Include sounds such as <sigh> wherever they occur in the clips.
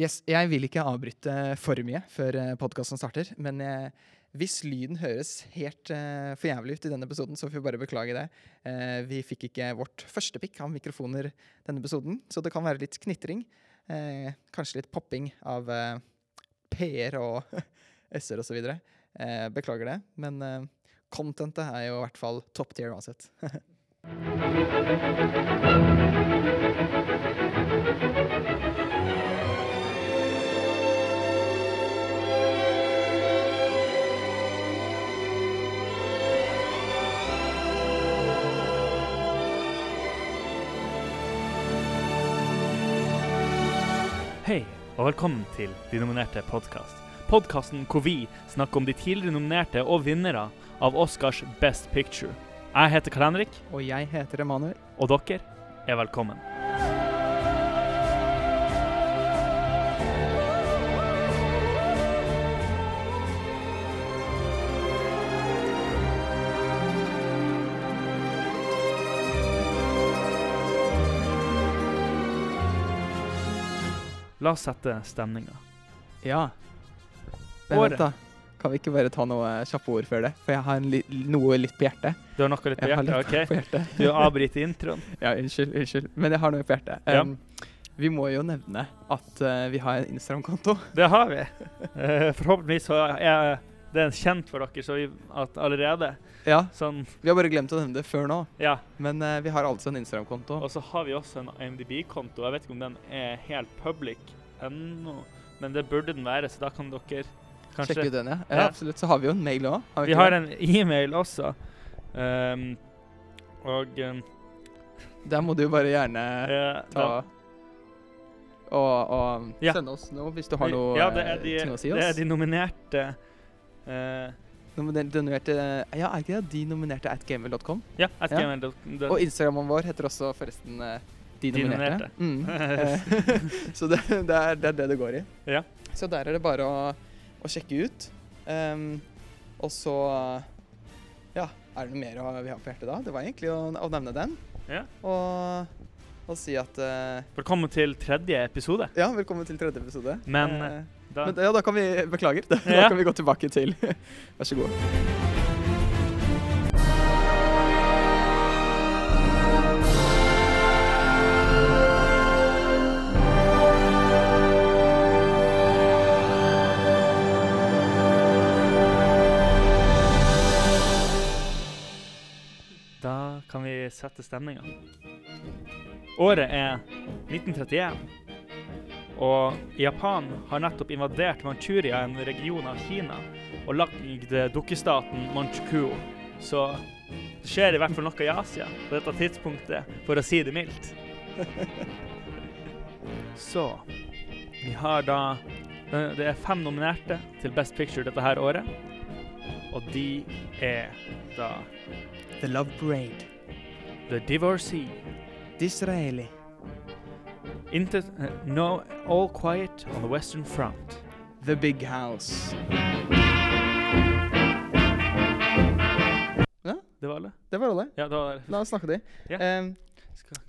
Yes, jeg vil ikke avbryte for mye før podkasten starter, men eh, hvis lyden høres helt eh, for jævlig ut i denne episoden, så får vi bare beklage det. Eh, vi fikk ikke vårt første pikk av mikrofoner denne episoden, så det kan være litt knitring. Eh, kanskje litt popping av eh, p-er og <laughs> s-er osv. Eh, beklager det, men eh, contentet er jo i hvert fall top tier uansett. <laughs> og velkommen til De nominerte podkast. Podkasten hvor vi snakker om de tidligere nominerte og vinnere av Oscars Best Picture. Jeg heter Karl Henrik, Og jeg heter Emanuel. og dere er velkommen. La oss sette stemninga. Ja. Men Året. vent, da. Kan vi ikke bare ta noe kjappe ord før det? For jeg har en li noe litt på hjertet. Du har noe litt på Jeg hjertet? litt på OK? hjertet. Du avbryter introen. <laughs> Ja, unnskyld, unnskyld. Men jeg har noe på hjertet. Ja. Um, vi må jo nevne at uh, vi har en Instagram-konto. <laughs> Det har vi. Uh, forhåpentligvis så er det kjent for dere så vi, at allerede. Ja, Sånn, Vi har bare glemt å nevne det før nå. ja. Men eh, vi har altså en Instagram-konto. Og så har vi også en IMDb-konto. Jeg vet ikke om den er helt public ennå, men det burde den være, så da kan dere kanskje Sjekke ut den, ja. ja. Ja. Absolutt. Så har vi jo en mail òg. Vi har en e-mail også. Um, og um, Der må du jo bare gjerne ja, ta da- og, og sende oss noe hvis du har noe ja, det er de, ting å si det er de nominerte eh, Nominer- Donerte Ja, er ikke det de nominerte at gmail.com? Ja, at Ja. Og Instagrammen vår heter også forresten De De De nominerte. Mm. Eh, <laughs> så det, det, er, det er det det går i. Ja. Så der er det bare å, å sjekke ut. Um, og så Ja, er det noe mer vi har på hjertet da? Det var egentlig å, å nevne den. Ja. Og, og si at uh, Velkommen til tredje episode. Ja, velkommen til tredje episode. Men, Eh, Da, men ja, da kan vi Beklager. <laughs> Da, da kan vi gå tilbake til <laughs> Vær så god. da kan vi sette stemninga. Året er 1931. Og Japan har nettopp invadert Manchuria, en region av Kina, og lagd dukkestaten Manchukuo. Så det skjer i hvert fall noe i Asia på dette tidspunktet, for å si det mildt. <laughs> Så vi har da eh, Det er fem nominerte til Best Picture dette her året. Og de er da The Love Parade. The Divorcee, Disraeli. Into, uh, No All Quiet on the Western Front. The Big House. Ja, Det var alle? Det var alle. Ja, det var La oss snakke de. Ja. Um,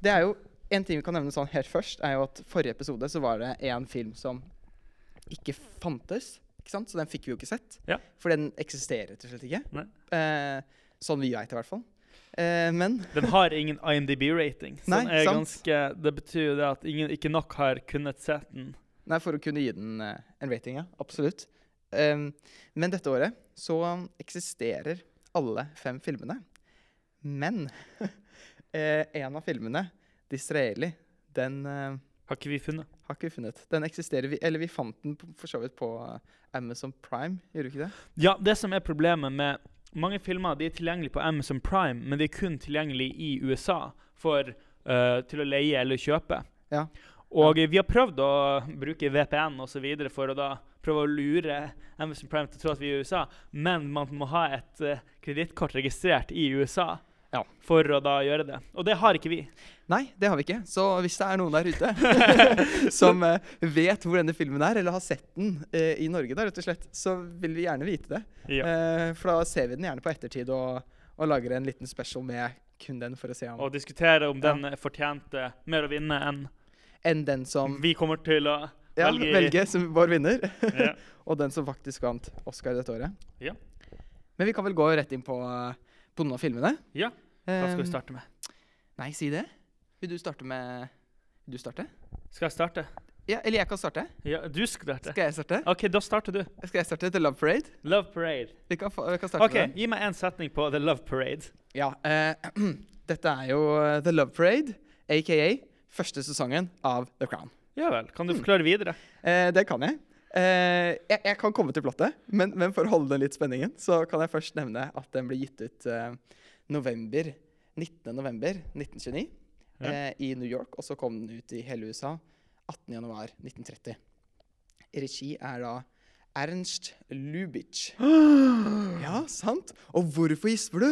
det er jo En ting vi kan nevne sånn helt først, er jo at forrige episode så var det en film som ikke fantes. Ikke sant? Så den fikk vi jo ikke sett. Ja. For den eksisterer rett og slett ikke. Eh, sånn vi veit, i hvert fall. Eh, men Den har ingen IMDb-rating. Det betyr jo det at ingen, ikke nok har kunnet sett den. Nei, for å kunne gi den eh, en rating, ja. Absolutt. Ehm, men dette året så eksisterer alle fem filmene. Men <laughs> eh, en av filmene, 'Disraeli', den eh, Har ikke vi funnet? har ikke vi funnet. Den eksisterer vi Eller vi fant den for så vidt på Amazon Prime, gjorde vi ikke det? Ja, det som er problemet med mange filmer, de er tilgjengelige på Amazon Prime, men de er kun tilgjengelige i USA for, uh, til å leie eller kjøpe. Ja. Og vi har prøvd å bruke VPN og så videre for å da prøve å lure Amazon Prime til å tro at vi er i USA, men man må ha et uh, kredittkort registrert i USA Ja. for å da gjøre det. Og det har ikke vi. Nei, det har vi ikke. Så hvis det er noen der ute <laughs> som uh, vet hvor denne filmen er, eller har sett den uh, i Norge, da, rett og slett, så vil vi gjerne vite det. Ja. Uh, for da ser vi den gjerne på ettertid og, og lager en liten special med kun den for å se om Og diskutere om Ja. den fortjente mer å vinne enn Enn den som vi kommer til å Ja, Velge- velge som vår vinner. Ja. <laughs> og den som faktisk vant Oscar dette året. Ja. Men vi kan vel gå rett inn på, eh, på noen av filmene. ja. Hva skal vi Eh, starte med? Nei, si det. Vil du starte med Vil du starte? Skal jeg starte? Ja, eller jeg kan starte. Ja, du skal starte. Skal jeg starte? OK, da starter du. Skal jeg starte The Love Parade? Love Parade. Vi kan, vi kan starte OK, med den. gi meg en setning på The Love Parade. Ja, eh, <clears throat> dette er jo eh, The Love Parade, aka første sesongen av The Crown. Ja vel. Kan du Mm. forklare videre? Eh, det kan jeg. Eh, jeg. Jeg kan komme til plottet, men, men for å holde den litt spenningen, så kan jeg først nevne at den ble gitt ut eh, november, 19. november 1929 Ja. eh, i New York, og så kom den ut i hele USA 18. januar 1930. Regi er da Ernst Lubitsch. <gasps> Ja, sant? Og hvorfor gisper du?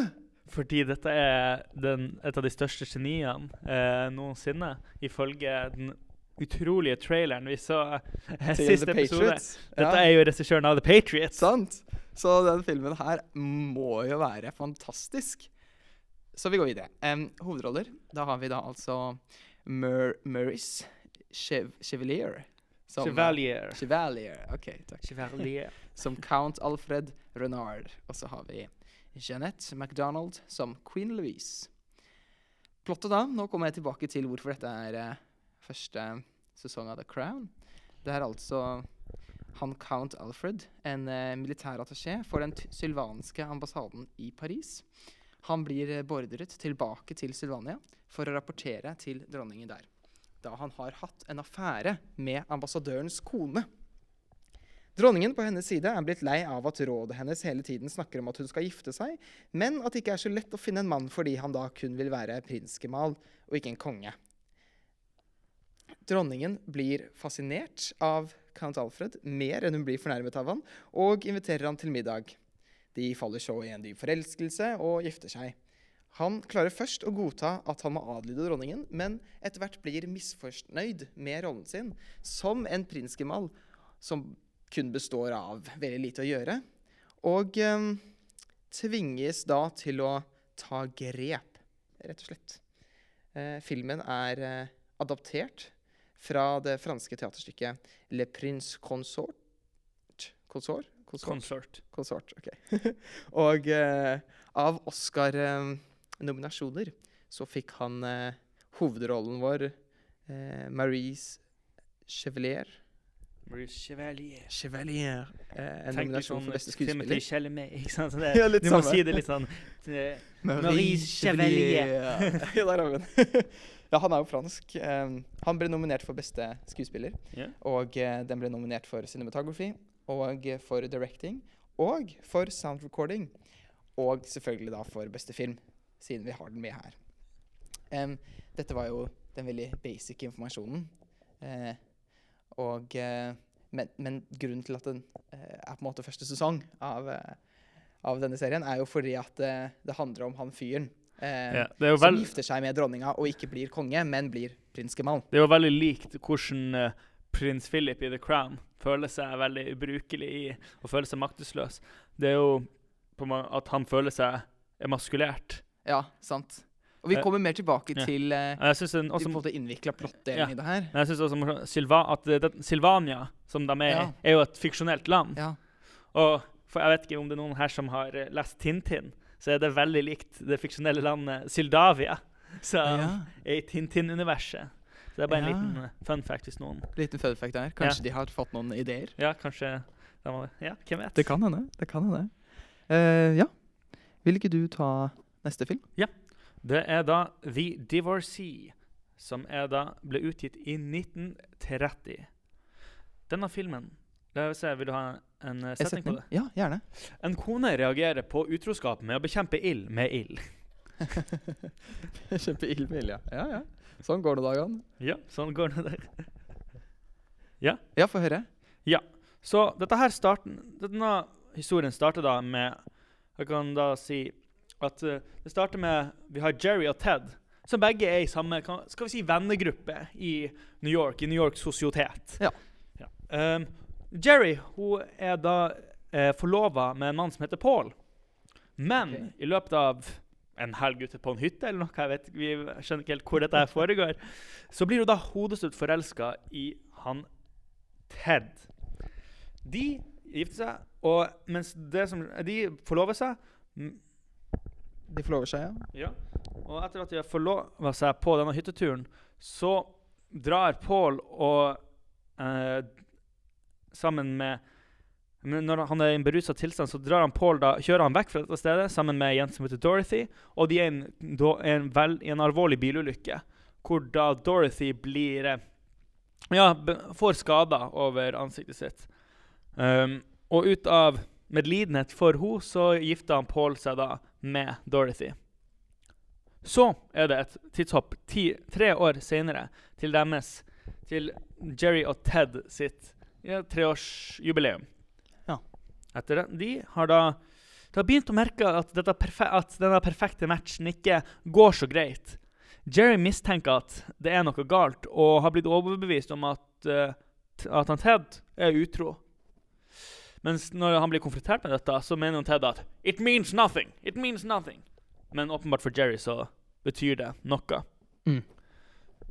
Fordi dette er den, et av de største geniene eh, noensinne, ifølge den utrolige traileren vi så sist siste episode. Dette Ja. er jo regissøren av The Patriots. Sant? Så den filmen her må jo være fantastisk. Så vi går videre. Um, hovedroller. Da har vi da altså Mur Murris Chev Chevalier. Som, Chevalier. Chevalier. OK, takk. Chevalier. <laughs> Som Count Alfred Renard. Og så har vi Jeanette MacDonald som Queen Louise. Plottet da, nå kommer jeg tilbake til hvorfor dette er eh, første sesong av The Crown. Det er altså han Count Alfred, en uh, militærattaché for den sylvanske ambassaden i Paris. Han blir eh, beordret tilbake til Sylvania for å rapportere til dronningen der, da han har hatt en affære med ambassadørens kone. Dronningen på hennes side er blitt lei av at rådet hennes hele tiden snakker om at hun skal gifte seg, men at det ikke er så lett å finne en mann fordi han da kun vil være prinsgemal og ikke en konge. Dronningen blir fascinert av count Alfred mer enn hun blir fornærmet av han, og inviterer han til middag. De faller så i en dyp forelskelse og gifter seg. Han klarer først å godta at han må adlyde dronningen, men etter hvert blir misfornøyd med rollen sin som en prinsgemal som kun består av veldig lite å gjøre, og eh, tvinges da til å ta grep, rett og slett. Eh, filmen er eh, adaptert fra det franske teaterstykket Le Prince Consort Consort? Consort? Consort. Ok. <laughs> og eh, av Oscar-nominasjoner så fikk han eh, hovedrollen vår, eh, Maurice Chevalier. Maurice Chevalier. Chevalier. Eh, en Tenk nominasjon for beste sånn Timothy skuespiller. Chalamet, ikke sant? Sånn <laughs> det, Ja, litt du må si det litt sånn Marie, Marie Chevalier. <laughs> ja, der har vi den. <laughs> ja, han er jo fransk. Um, han ble nominert for beste skuespiller. Yeah. Og uh, den ble nominert for cinematography og eh, for directing og for sound recording. Og selvfølgelig da for beste film, siden vi har den med her. Um, dette var jo den veldig basic informasjonen. Eh, og, eh, men, men grunnen til at den eh, er på en måte første sesong av, eh, av denne serien, er jo fordi at det, det handler om han fyren. Eh, Ja, er som vel- gifter seg med dronninga og ikke blir konge, men blir prinsgemal. Det er jo veldig likt hvordan prins Philip i The Crown føler seg veldig ubrukelig i, og føler seg maktesløs. Det er jo på at han føler seg emaskulert. Ja, sant. Og vi Eh, kommer mer tilbake ja. til uh, en måte innvikla plottdelen Ja. i det her. jeg synes også Silva, at eh, det, Sylvania, som de er, Ja. er jo et fiksjonelt land. Ja. Og for jeg vet ikke om det er noen her som har lest Tintin, så er det veldig likt det fiksjonelle landet Syldavia, <laughs> som ja. er i Tintin-universet. Så det er bare en liten fun fact hvis noen Liten fun fact der. Kanskje de har fått noen ideer? Ja, kanskje Ja, hvem vet? Det kan hende. Det kan hende. Uh, ja. Vil ikke du ta neste film? Det er da The Divorcee, som da ble utgitt i 1930. Denne filmen La oss se, Vil du ha en eh, setning på det? Ja, gjerne. En kone reagerer på utroskap med å bekjempe ild med ild. <laughs> Kjempeild med ild, ja. ja. Ja, Sånn går det dagene. Ja, sånn går det der. <laughs> Ja, få høre. Ja. Så dette her starten, denne historien starter da med Jeg kan da si at uh, det starter med Vi har Jerry og Ted, som begge er i samme skal vi si, vennegruppe i New York, i New Yorks sosiotet. Ja. Um, Jerry hun er da uh, forlova med en mann som heter Paul. Men okay. i løpet av en helg ute på en hytte, eller noe, jeg vet, vi skjønner ikke helt hvor dette foregår, så blir hun da hodestutt forelska i han Ted. De gifter seg, og mens det som, de forlover seg De forlover seg, ja. ja. Og etter at de har forlova seg på denne hytteturen, så drar Paul og eh, Sammen med Når han er i en berusa tilstand, så drar han Paul da, kjører han vekk fra dette stedet sammen med jente som heter Dorothy. Og de er i en, en, en alvorlig bilulykke, hvor da Dorothy blir eh, Ja, får skader over ansiktet sitt. Um, og ut av medlidenhet for henne, så gifter han Paul seg da med Dorothy. Så er det et tidshopp ti, tre år senere til deres Til Jerry og Ted sitt ja, treårsjubileum. Ja. Etter det, De har da de har begynt å merke at, at denne perfekte matchen ikke går så greit. Jerry mistenker at det er noe galt, og har blitt overbevist om at, uh, at han Ted er utro. Mens når han blir konfrontert med dette, så mener han Ted at It means nothing! It means nothing! Men åpenbart for Jerry så betyr det noe. Mm.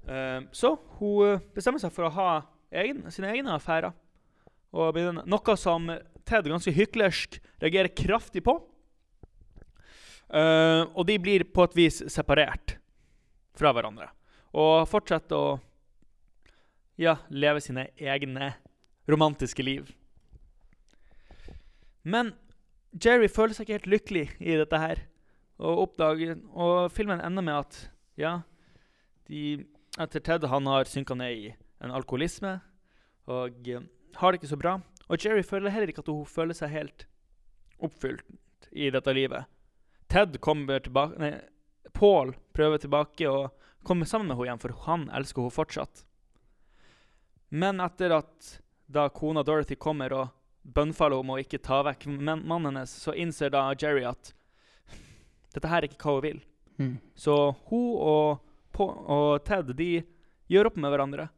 Eh, så hun eh, bestemmer seg for å ha egen, sine egne affærer. Og noe som Ted ganske hyklersk reagerer kraftig på. Uh, og de blir på et vis separert fra hverandre. Og fortsetter å ja, leve sine egne romantiske liv. Men Jerry føler seg ikke helt lykkelig i dette her. Og, oppdager, og filmen ender med at ja, de, etter Ted han har synka ned i en alkoholisme og eh, har det ikke så bra. Og Jerry føler heller ikke at hun føler seg helt oppfylt i dette livet. Ted kommer tilbake Nei, Paul prøver tilbake og kommer sammen med henne igjen, for han elsker henne fortsatt. Men etter at da kona Dorothy kommer og bønnfaller om å ikke ta vekk mannen hennes, så innser da Jerry at dette her er ikke hva hun vil. Mm. Så hun og, og Ted de gjør opp med hverandre.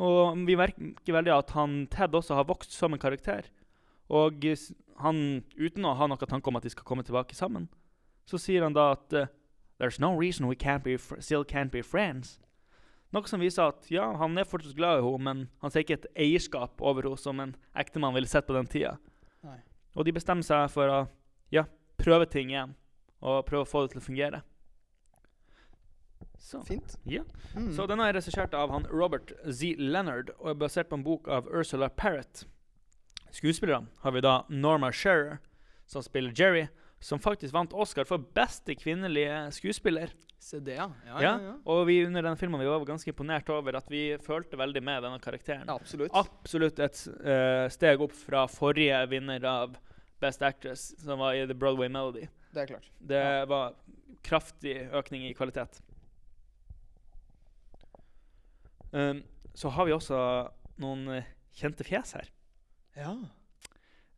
Og vi merker veldig at han, Ted også har vokst som en karakter. Og han, uten å ha noen tanke om at de skal komme tilbake sammen, så sier han da at eh, There's no reason we can't be still can't be friends. Noe som viser at ja, han er fortsatt glad i henne, men han ser ikke et eierskap over henne som en ektemann ville sett på den tida. Nei. Og de bestemmer seg for å ja, prøve ting igjen, og prøve å få det til å fungere. Så. Fint. Ja. Mm. Så denne er regissert av han Robert Z. Leonard og er basert på en bok av Ursula Parrott. Skuespillerne har vi da Norma Shearer, som spiller Jerry, som faktisk vant Oscar for beste kvinnelige skuespiller. Se det, ja. Ja, Ja, ja. Og vi under den filmen vi var ganske imponert over at vi følte veldig med denne karakteren. ja absolutt. Absolutt et uh, steg opp fra forrige vinner av Best Actress, som var i The Broadway Melody. Det er klart. Det var kraftig økning i kvalitet. Um, så har vi også noen eh, kjente fjes her. Ja.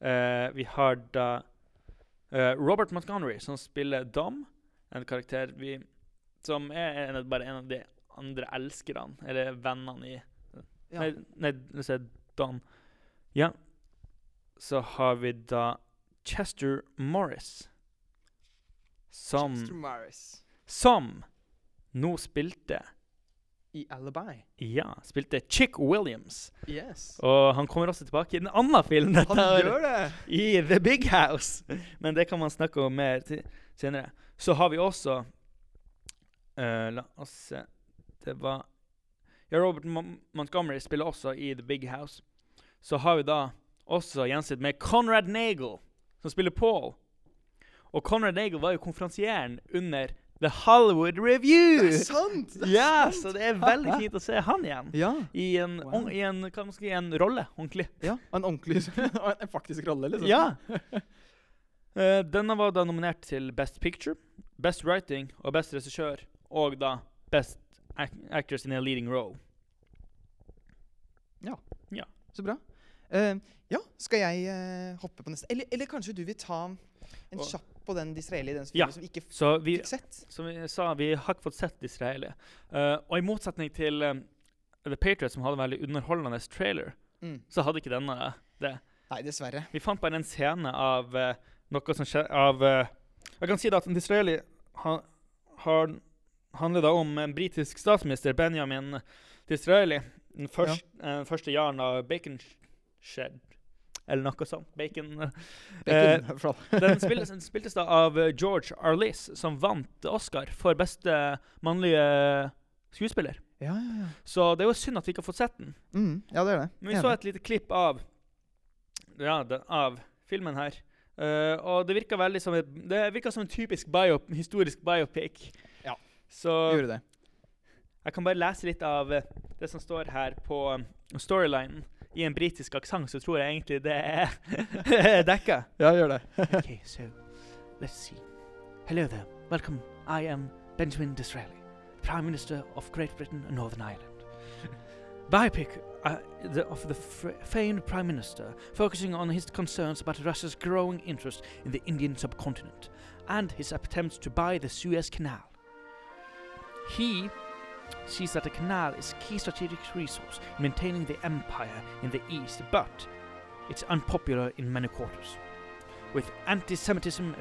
Uh, vi har da Robert Montgomery, som spiller Dom, en karakter vi, som er en, bare en av de andre elskerne, eller vennene i ja. Nei, nå sier jeg Dom. Ja. Så har vi da Chester Morris, som Chester Morris Som nå spilte i Alibi. Ja, spilte Chick Williams. Yes. Og han kommer også tilbake i en annen film. dette Han gjør det! I The Big House. Men det kan man snakke om mer senere. Så har vi også uh, La oss se Det var Ja, Robert Mon Montgomery spiller også i The Big House. Så har vi da også gjensett med Conrad Nagel, som spiller Paul. Og Conrad Nagel var jo konferansieren under The Hollywood Review. Det er sant! Det <laughs> er Ja, sant. så det er veldig <laughs> fint å se han igjen. Ja. I en, Wow. on- i en, si, en rolle, ordentlig. ja. En ordentlig <laughs> En faktisk rolle, liksom. Ja. Uh, denne var da nominert til Best Picture, Best Writing og Best Regissør, og da Best ac Actors in a Leading Role. Ja. ja. Så bra. Uh, ja, skal jeg uh, hoppe på neste? Eller, eller kanskje du vil ta en kjapp på den Disraeli, den Ja, som vi ikke Så vi, fikk sett? som vi sa, vi har ikke fått sett Disraeli. Uh, og i motsetning til um, The Patriot, som hadde en veldig underholdende trailer, Mm. så hadde ikke denne det. Nei, dessverre. Vi fant bare en scene av uh, noe som skjer av uh, Jeg kan si da at Disraeli ha, har handler da om en britisk statsminister, Benjamin Disraeli. Den første, eh, første jaren av bacon, skjedd. Eller noe sånt. Bacon. eh, Bacon, hvert. <laughs> Den spiltes, den spiltes da av eh, George Arliss, som vant Oscar for beste mannlige skuespiller. Ja, ja, ja. Så det er jo synd at vi ikke har fått sett den. Mm, ja, det er det. Men vi så et lite klipp av Ja, den, av filmen her. Uh, og det virka veldig som et, Det virka som en typisk bio, historisk biopic. Ja. Så Gjorde det. jeg kan bare lese litt av eh, det som står her på storylinen. I en britisk aksent så tror jeg egentlig det er <laughs> dekka. Ja, gjør det. <laughs> Okay, so let's see. Hello there. Welcome. I am Benjamin Disraeli, Prime Minister of Great Britain and Northern Ireland. Biopic uh, the, of the famed Prime Minister, focusing on his concerns about Russia's growing interest in the Indian subcontinent and his attempts to buy the Suez Canal. He sees that the canal is a key strategic resource in maintaining the empire in the east, but it's unpopular in many quarters. With anti Semitism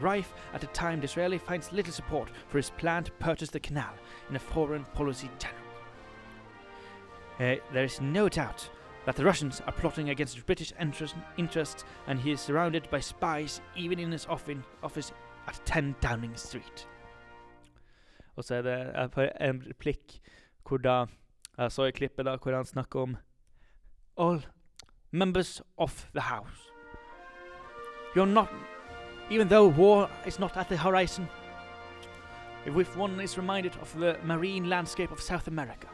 rife at the time, Disraeli finds little support for his plan to purchase the canal in a foreign policy channel. Uh, there is no doubt that the Russians are plotting against British interest, interests, and he is surrounded by spies even in his offi- office at 10 Downing Street. Og så er det eh, en replikk hvor da Jeg så i klippet da hvor han snakker om All members of the house. You're not even though war is not at the horizon, if one is reminded of the marine landscape of South America,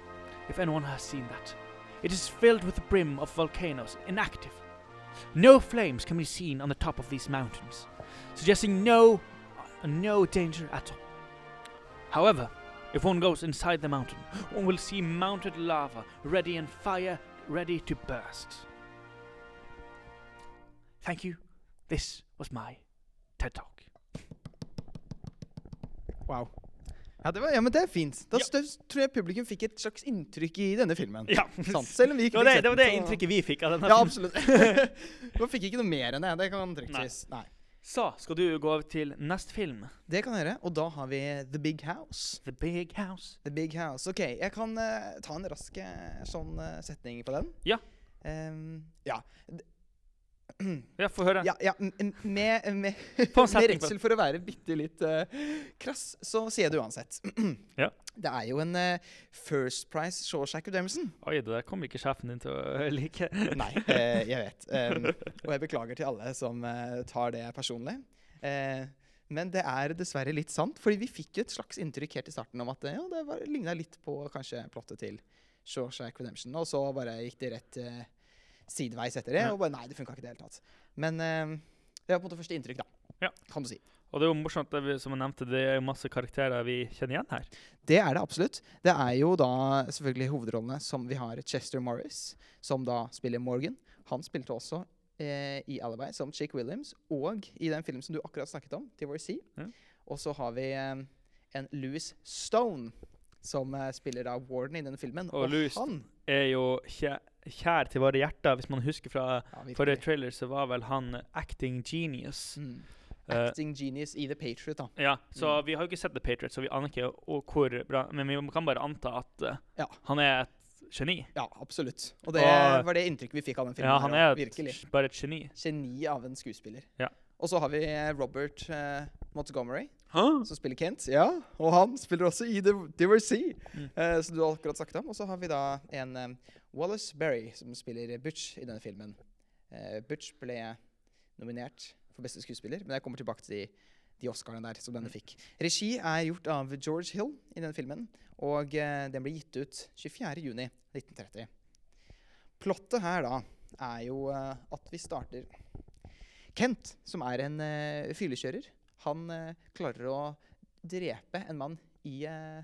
if anyone has seen that, it is filled with the brim of volcanoes, inactive. No flames can be seen on the top of these mountains, suggesting no, no danger at all. However, if one goes inside the mountain, one will see mounted lava ready and fire ready to burst. Thank you. This was my TED Talk. Wow. Ja, var, ja, men det er fint. Da Ja. tror jeg publikum fikk et slags inntrykk i denne filmen. Ja, Sant? Selv om vi det var det, det, var det inntrykket vi fikk av denne Ja, absolutt. <laughs> Man fikk ikke noe mer enn det. Det kan trygt Nei. Nei. Så skal du gå over til neste film. Det kan jeg gjøre. Og da har vi The Big House. The Big House. The Big House. OK, jeg kan uh, ta en rask eh, sånn uh, setning på den. Ja. Um, ja. Ja, få høre. ja, ja med, med, <laughs> med redsel for å være bitte litt uh, krass, så sier jeg det uansett. <clears throat> Ja. Det er jo en uh, First Price Shawshack Redemption. Oi, det der kommer ikke sjefen din til å <laughs> like. Nei, uh, jeg vet. Um, og jeg beklager til alle som tar det personlig. Men det er dessverre litt sant, fordi vi fikk jo et slags inntrykk helt i starten om at ja, det var- ligna litt på kanskje plottet til Shawshack Redemption. Og så bare gikk det rett eh, sideveis etter det, og bare nei, det funka ikke i det hele tatt. Men eh, det var på en måte første inntrykk, da. Ja. Kan du si. Og det er jo morsomt, vi, som jeg nevnte, det er jo masse karakterer vi kjenner igjen her. Det er det absolutt. Det er jo da selvfølgelig hovedrollene som vi har Chester Morris, som da spiller Morgan. Han spilte også eh, i Alibi som Chick Williams, og i den filmen som du akkurat snakket om, Divorcee. Ja. Og så har vi eh, en Louis Stone, som eh, spiller da Warden i denne filmen. Og Louis han Er jo kjæ kjær til våre hjerter. Hvis man husker fra ja, forrige trailer, så var vel han acting genius. mm. Acting Acting genius i The Patriot, da. ja, så Mm. vi har jo ikke sett The Patriot, så vi aner ikke hvor bra Men vi kan bare anta at uh, Ja. han er et geni. Ja, absolutt. Og det Og- var det inntrykket vi fikk av den filmen. Ja, han her, er virkelig. bare et geni. Geni av en skuespiller. Ja. Og så har vi eh, Robert uh, Montgomery. Hæ? som spiller Kent. Ja, og han spiller også i The Divorcee, Mm. uh, som du akkurat snakket om. Og så har vi da en um, Wallace Berry som spiller Butch i denne filmen. Uh, Butch ble nominert for beste skuespiller, men jeg kommer tilbake til de, de Oscarene der som denne Mm. fikk. Regi er gjort av George Hill i denne filmen, og uh, den ble gitt ut 24.6.1930. Plottet her da er jo at vi starter Kent, som er en fyllekjører, han eh, klarer å drepe en mann i eh,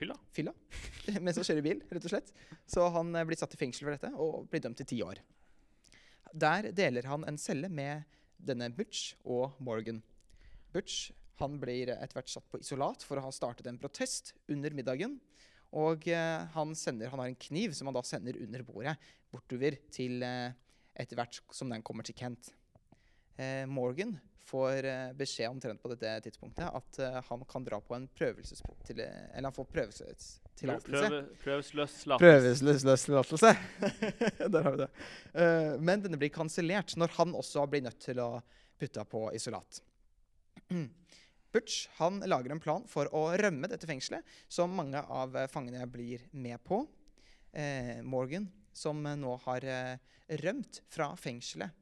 Fylla? fylla <laughs> mens han kjører bil, rett og slett. Så han eh, blir satt i fengsel for dette og blir dømt til ti år. Der deler han en celle med denne Butch og Morgan. Butch han blir etter hvert satt på isolat for å ha startet en protest under middagen. Og eh, han, sender, han har en kniv som han da sender under bordet bortover til eh, etter hvert som den kommer til Kent. Eh, Morgan får eh, beskjed omtrent på dette tidspunktet at eh, han kan dra på en prøvelses... Eller han får prøvelsestillatelse. Prøve, prøvesløslatelse. Prøveløslatelse. <laughs> Der har vi det. Eh, men denne blir kansellert når han også blir nødt til å putte på isolat. <clears throat> Butch han lager en plan for å rømme dette fengselet, som mange av fangene blir med på. Eh, Morgan, som nå har eh, rømt fra fengselet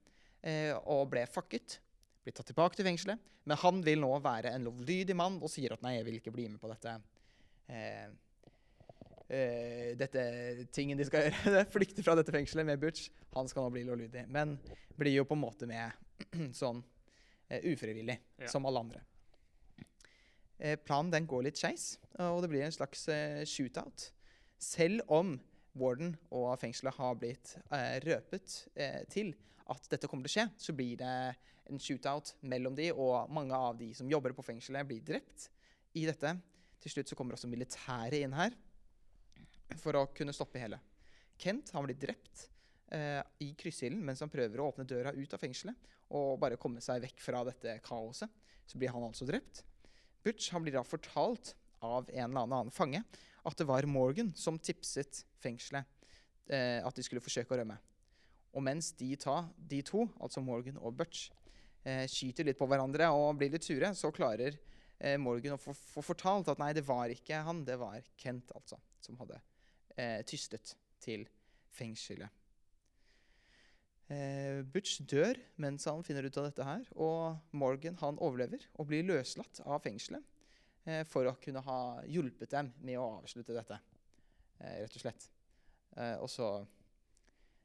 og ble fucket. blir tatt tilbake til fengselet. Men han vil nå være en lovlydig mann og sier at nei, jeg vil ikke bli med på dette. Eh, eh, dette tingen de skal <laughs> gjøre. Flykte fra dette fengselet med Butch. Han skal nå bli lovlydig. Men blir jo på en måte med <clears throat> sånn uh, ufrivillig, Ja. som alle andre. Eh, planen den går litt skeis, og det blir en slags uh, shootout. Selv om warden og fengselet har blitt uh, røpet eh, til at dette kommer til å skje, så blir det en shootout mellom de, og mange av de som jobber på fengselet, blir drept i dette. Til slutt så kommer også militæret inn her for å kunne stoppe hele. Kent han blir drept eh, i kryssilden mens han prøver å åpne døra ut av fengselet og bare komme seg vekk fra dette kaoset. Så blir han altså drept. Butch han blir da fortalt av en eller annen fange at det var Morgan som tipset fengselet eh, at de skulle forsøke å rømme. Og mens de, ta, de to, altså Morgan og Butch, eh, skyter litt på hverandre og blir litt sure, så klarer eh, Morgan å få, få fortalt at nei, det var ikke han, det var Kent, altså, som hadde eh, tystet til fengselet. Eh, Butch dør mens han finner ut av dette her, og Morgan han overlever og blir løslatt av fengselet eh, for å kunne ha hjulpet dem med å avslutte dette, eh, rett og slett. Og så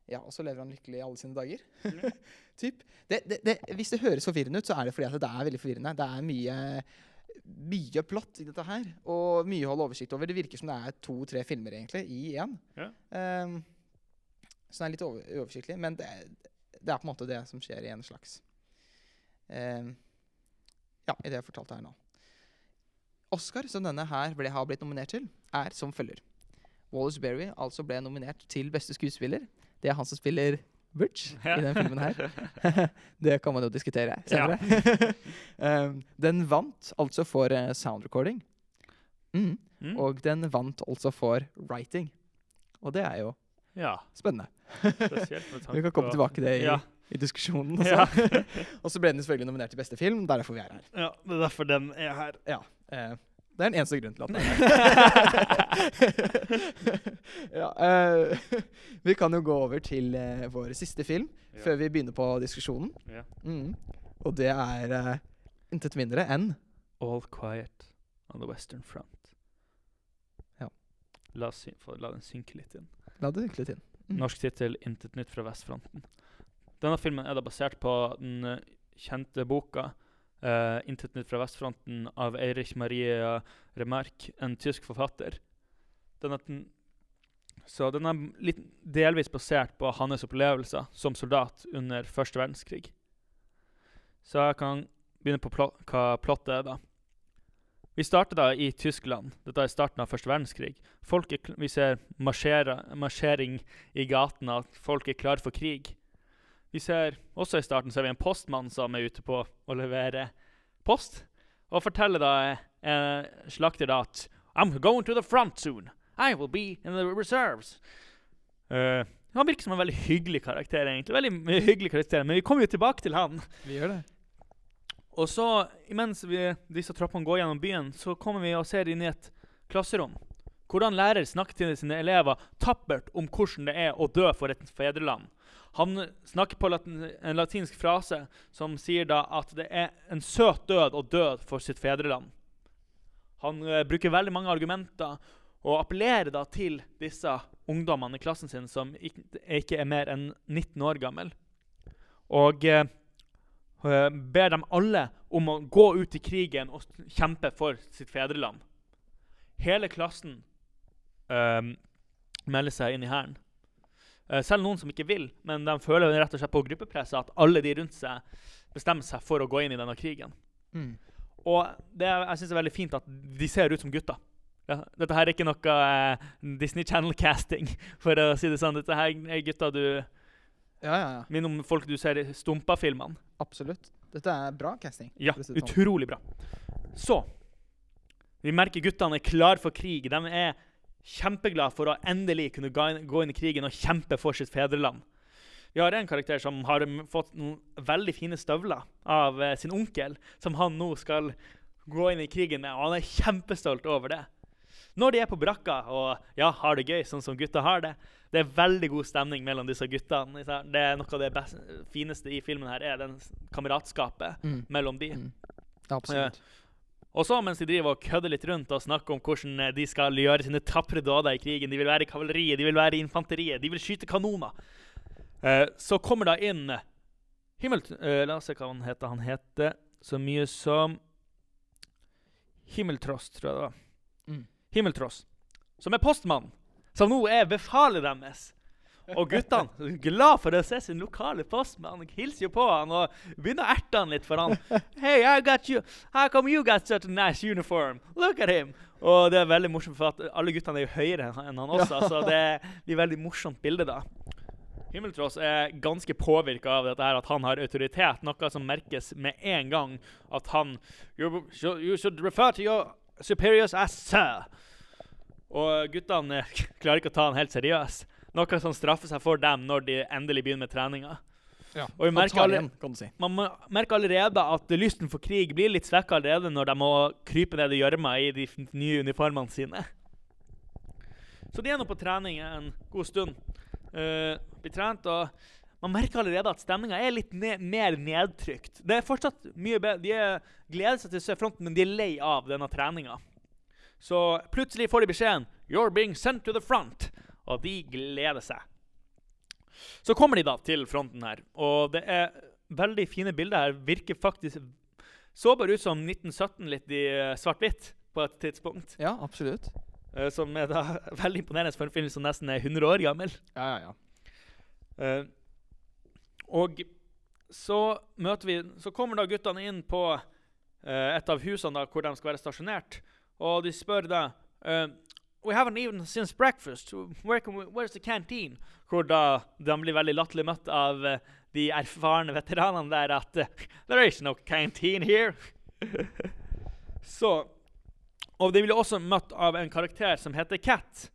ja, og så lever han lykkelig i alle sine dager. <laughs> typ. Det, det, det, hvis det høres forvirrende ut, så er det fordi at det er veldig forvirrende. Det er mye, mye plott i dette her, og mye å holde oversikt over. Det virker som det er to-tre filmer egentlig i én. Ja. Um, så det er litt over, uoversiktlig, men det, det er på en måte det som skjer i en slags um, Ja, i det jeg fortalte her nå. Oscar, som denne her ble, har blitt nominert til, er som følger. Wallace Berry altså ble nominert til beste skuespiller. Det er han som spiller Butch i den filmen her. <laughs> det kan man jo diskutere senere. um, <laughs> <laughs> den vant altså for uh, sound recording. Mm. Mm. Og den vant altså for writing. Og det er jo ja, spennende. Vi kan komme tilbake til det i, Ja, i diskusjonen. ja. Og så ble den selvfølgelig nominert til beste film. Det er derfor vi er her. ja, det er derfor den er her. Ja, eh, det er den eneste grunnen til at det er her. <laughs> <laughs> ja, uh, <laughs> vi kan jo gå over til uh, vår siste film Ja. før vi begynner på diskusjonen. Ja. Mm. Og det er uh, intet mindre enn All quiet on the western front. Ja. La, oss syn- få- la den synke litt inn. La det synke litt inn. Mm. Norsk tittel 'Intet nytt fra vestfronten'. Denne filmen er da basert på den kjente boka eh, 'Intet nytt fra vestfronten' av Eirich Maria Remarque, en tysk forfatter. Den den, så den er litt delvis basert på hans opplevelser som soldat under første verdenskrig. Så jeg kan begynne på plot, hva plottet er, da. Vi starter da i Tyskland. Dette er starten av første verdenskrig. Folk er, vi ser marsjering i gatene, at folk er klare for krig. Vi ser også i starten ser vi en postmann som er ute på å levere post, og forteller da eh, slakter da at I'm going to the front soon. I will be in the reserves. Uh, han virker som en veldig hyggelig karakter, egentlig. Veldig hyggelig karakter, Men vi kommer jo tilbake til han. Vi gjør det. Og så, imens vi, disse troppene går gjennom byen, så kommer vi og ser inn i et klasserom. Hvordan lærer snakker til sine elever tappert om hvordan det er å dø for et fedreland. Han snakker på latin, en latinsk frase som sier da at det er en søt død å dø for sitt fedreland. Han uh, bruker veldig mange argumenter og appellerer da til disse ungdommene i klassen sin som ikke, ikke er mer enn 19 år gammel. Og eh, ber dem alle om å gå ut i krigen og kjempe for sitt fedreland. Hele klassen uh, melder seg inn i hæren. Eh, selv noen som ikke vil, men de føler rett og slett på gruppepresset at alle de rundt seg bestemmer seg for å gå inn i denne krigen. Mm. Og det jeg synes det er veldig fint at de ser ut som gutter. Ja, dette her er ikke noe eh, Disney Channel-casting, <laughs> for å si det sånn. Dette her er gutter du Ja, ja, ja. minner om folk du ser i Stumpa-filmene. Absolutt. Dette er bra casting. Ja, si sånn. utrolig bra. Så Vi merker guttene er klar for krig. De er kjempeglade for å endelig kunne gå inn i krigen og kjempe for sitt fedreland. Vi har en karakter som har fått noen veldig fine støvler av eh, sin onkel, som han nå skal gå inn i krigen med, og han er kjempestolt over det. Når de er på brakka og ja, har det gøy, sånn som gutta har det, det er veldig god stemning mellom disse guttene. Det er Noe av det beste, fineste i filmen her er den kameratskapet Mm. mellom de. Mm. Absolutt. Og så mens de driver og kødder litt rundt og snakker om hvordan eh, de skal gjøre sine tapre dåder i krigen, de vil være i kavaleriet, de vil være i infanteriet, de vil skyte kanoner, eh, så kommer da inn eh, Himmel... eh, la oss se hva han heter. Han heter så mye som Himmeltross, tror jeg det var. Mm. Himmeltross. Som er postmann. Som nå er befalet deres. Og guttene glad for å se sin lokale postmann. Hilser jo på han og begynner å erte han litt for han. Hey, I got you. How come you got such a nice uniform? Look at him. Og det er veldig morsomt, for at alle guttene er jo høyere enn han også, så det blir veldig morsomt bilde da. Himmeltross er ganske påvirka av dette her, at han har autoritet, noe som merkes med en gang. At han You you should refer to your superiors as sir. Og guttene klarer ikke å ta han helt seriøs. Noe som straffer seg for dem når de endelig begynner med treninga. Ja. Og vi merker tar igjen, kan du si. Man merker allerede at lysten for krig blir litt svekka allerede når de må krype ned i gjørma i de nye uniformene sine. Så de er nå på trening en god stund. Uh, blir trent, og man merker allerede at stemninga er litt ne mer nedtrykt. Det er fortsatt mye bedre. De er, gleder seg til å se fronten, men de er lei av denne treninga. Så plutselig får de beskjeden 'You're being sent to the front', og de gleder seg. Så kommer de da til fronten her, og det er veldig fine bilder her. Virker faktisk så bare ut som 1917 litt i eh, svart-hvitt på et tidspunkt. Ja, absolutt. eh, som er da <laughs> veldig imponerende for en film som nesten er 100 år gammel. Ja, ja, ja. Uh, og så møter vi Så kommer da guttene inn på uh, et av husene da, hvor de skal være stasjonert, og de spør da We haven't even since breakfast. Where we, where's the canteen? Hvor da de blir veldig latterlig møtt av uh, de erfarne veteranene der at uh, There is no canteen here. <laughs> så Og de blir også møtt av en karakter som heter Cat.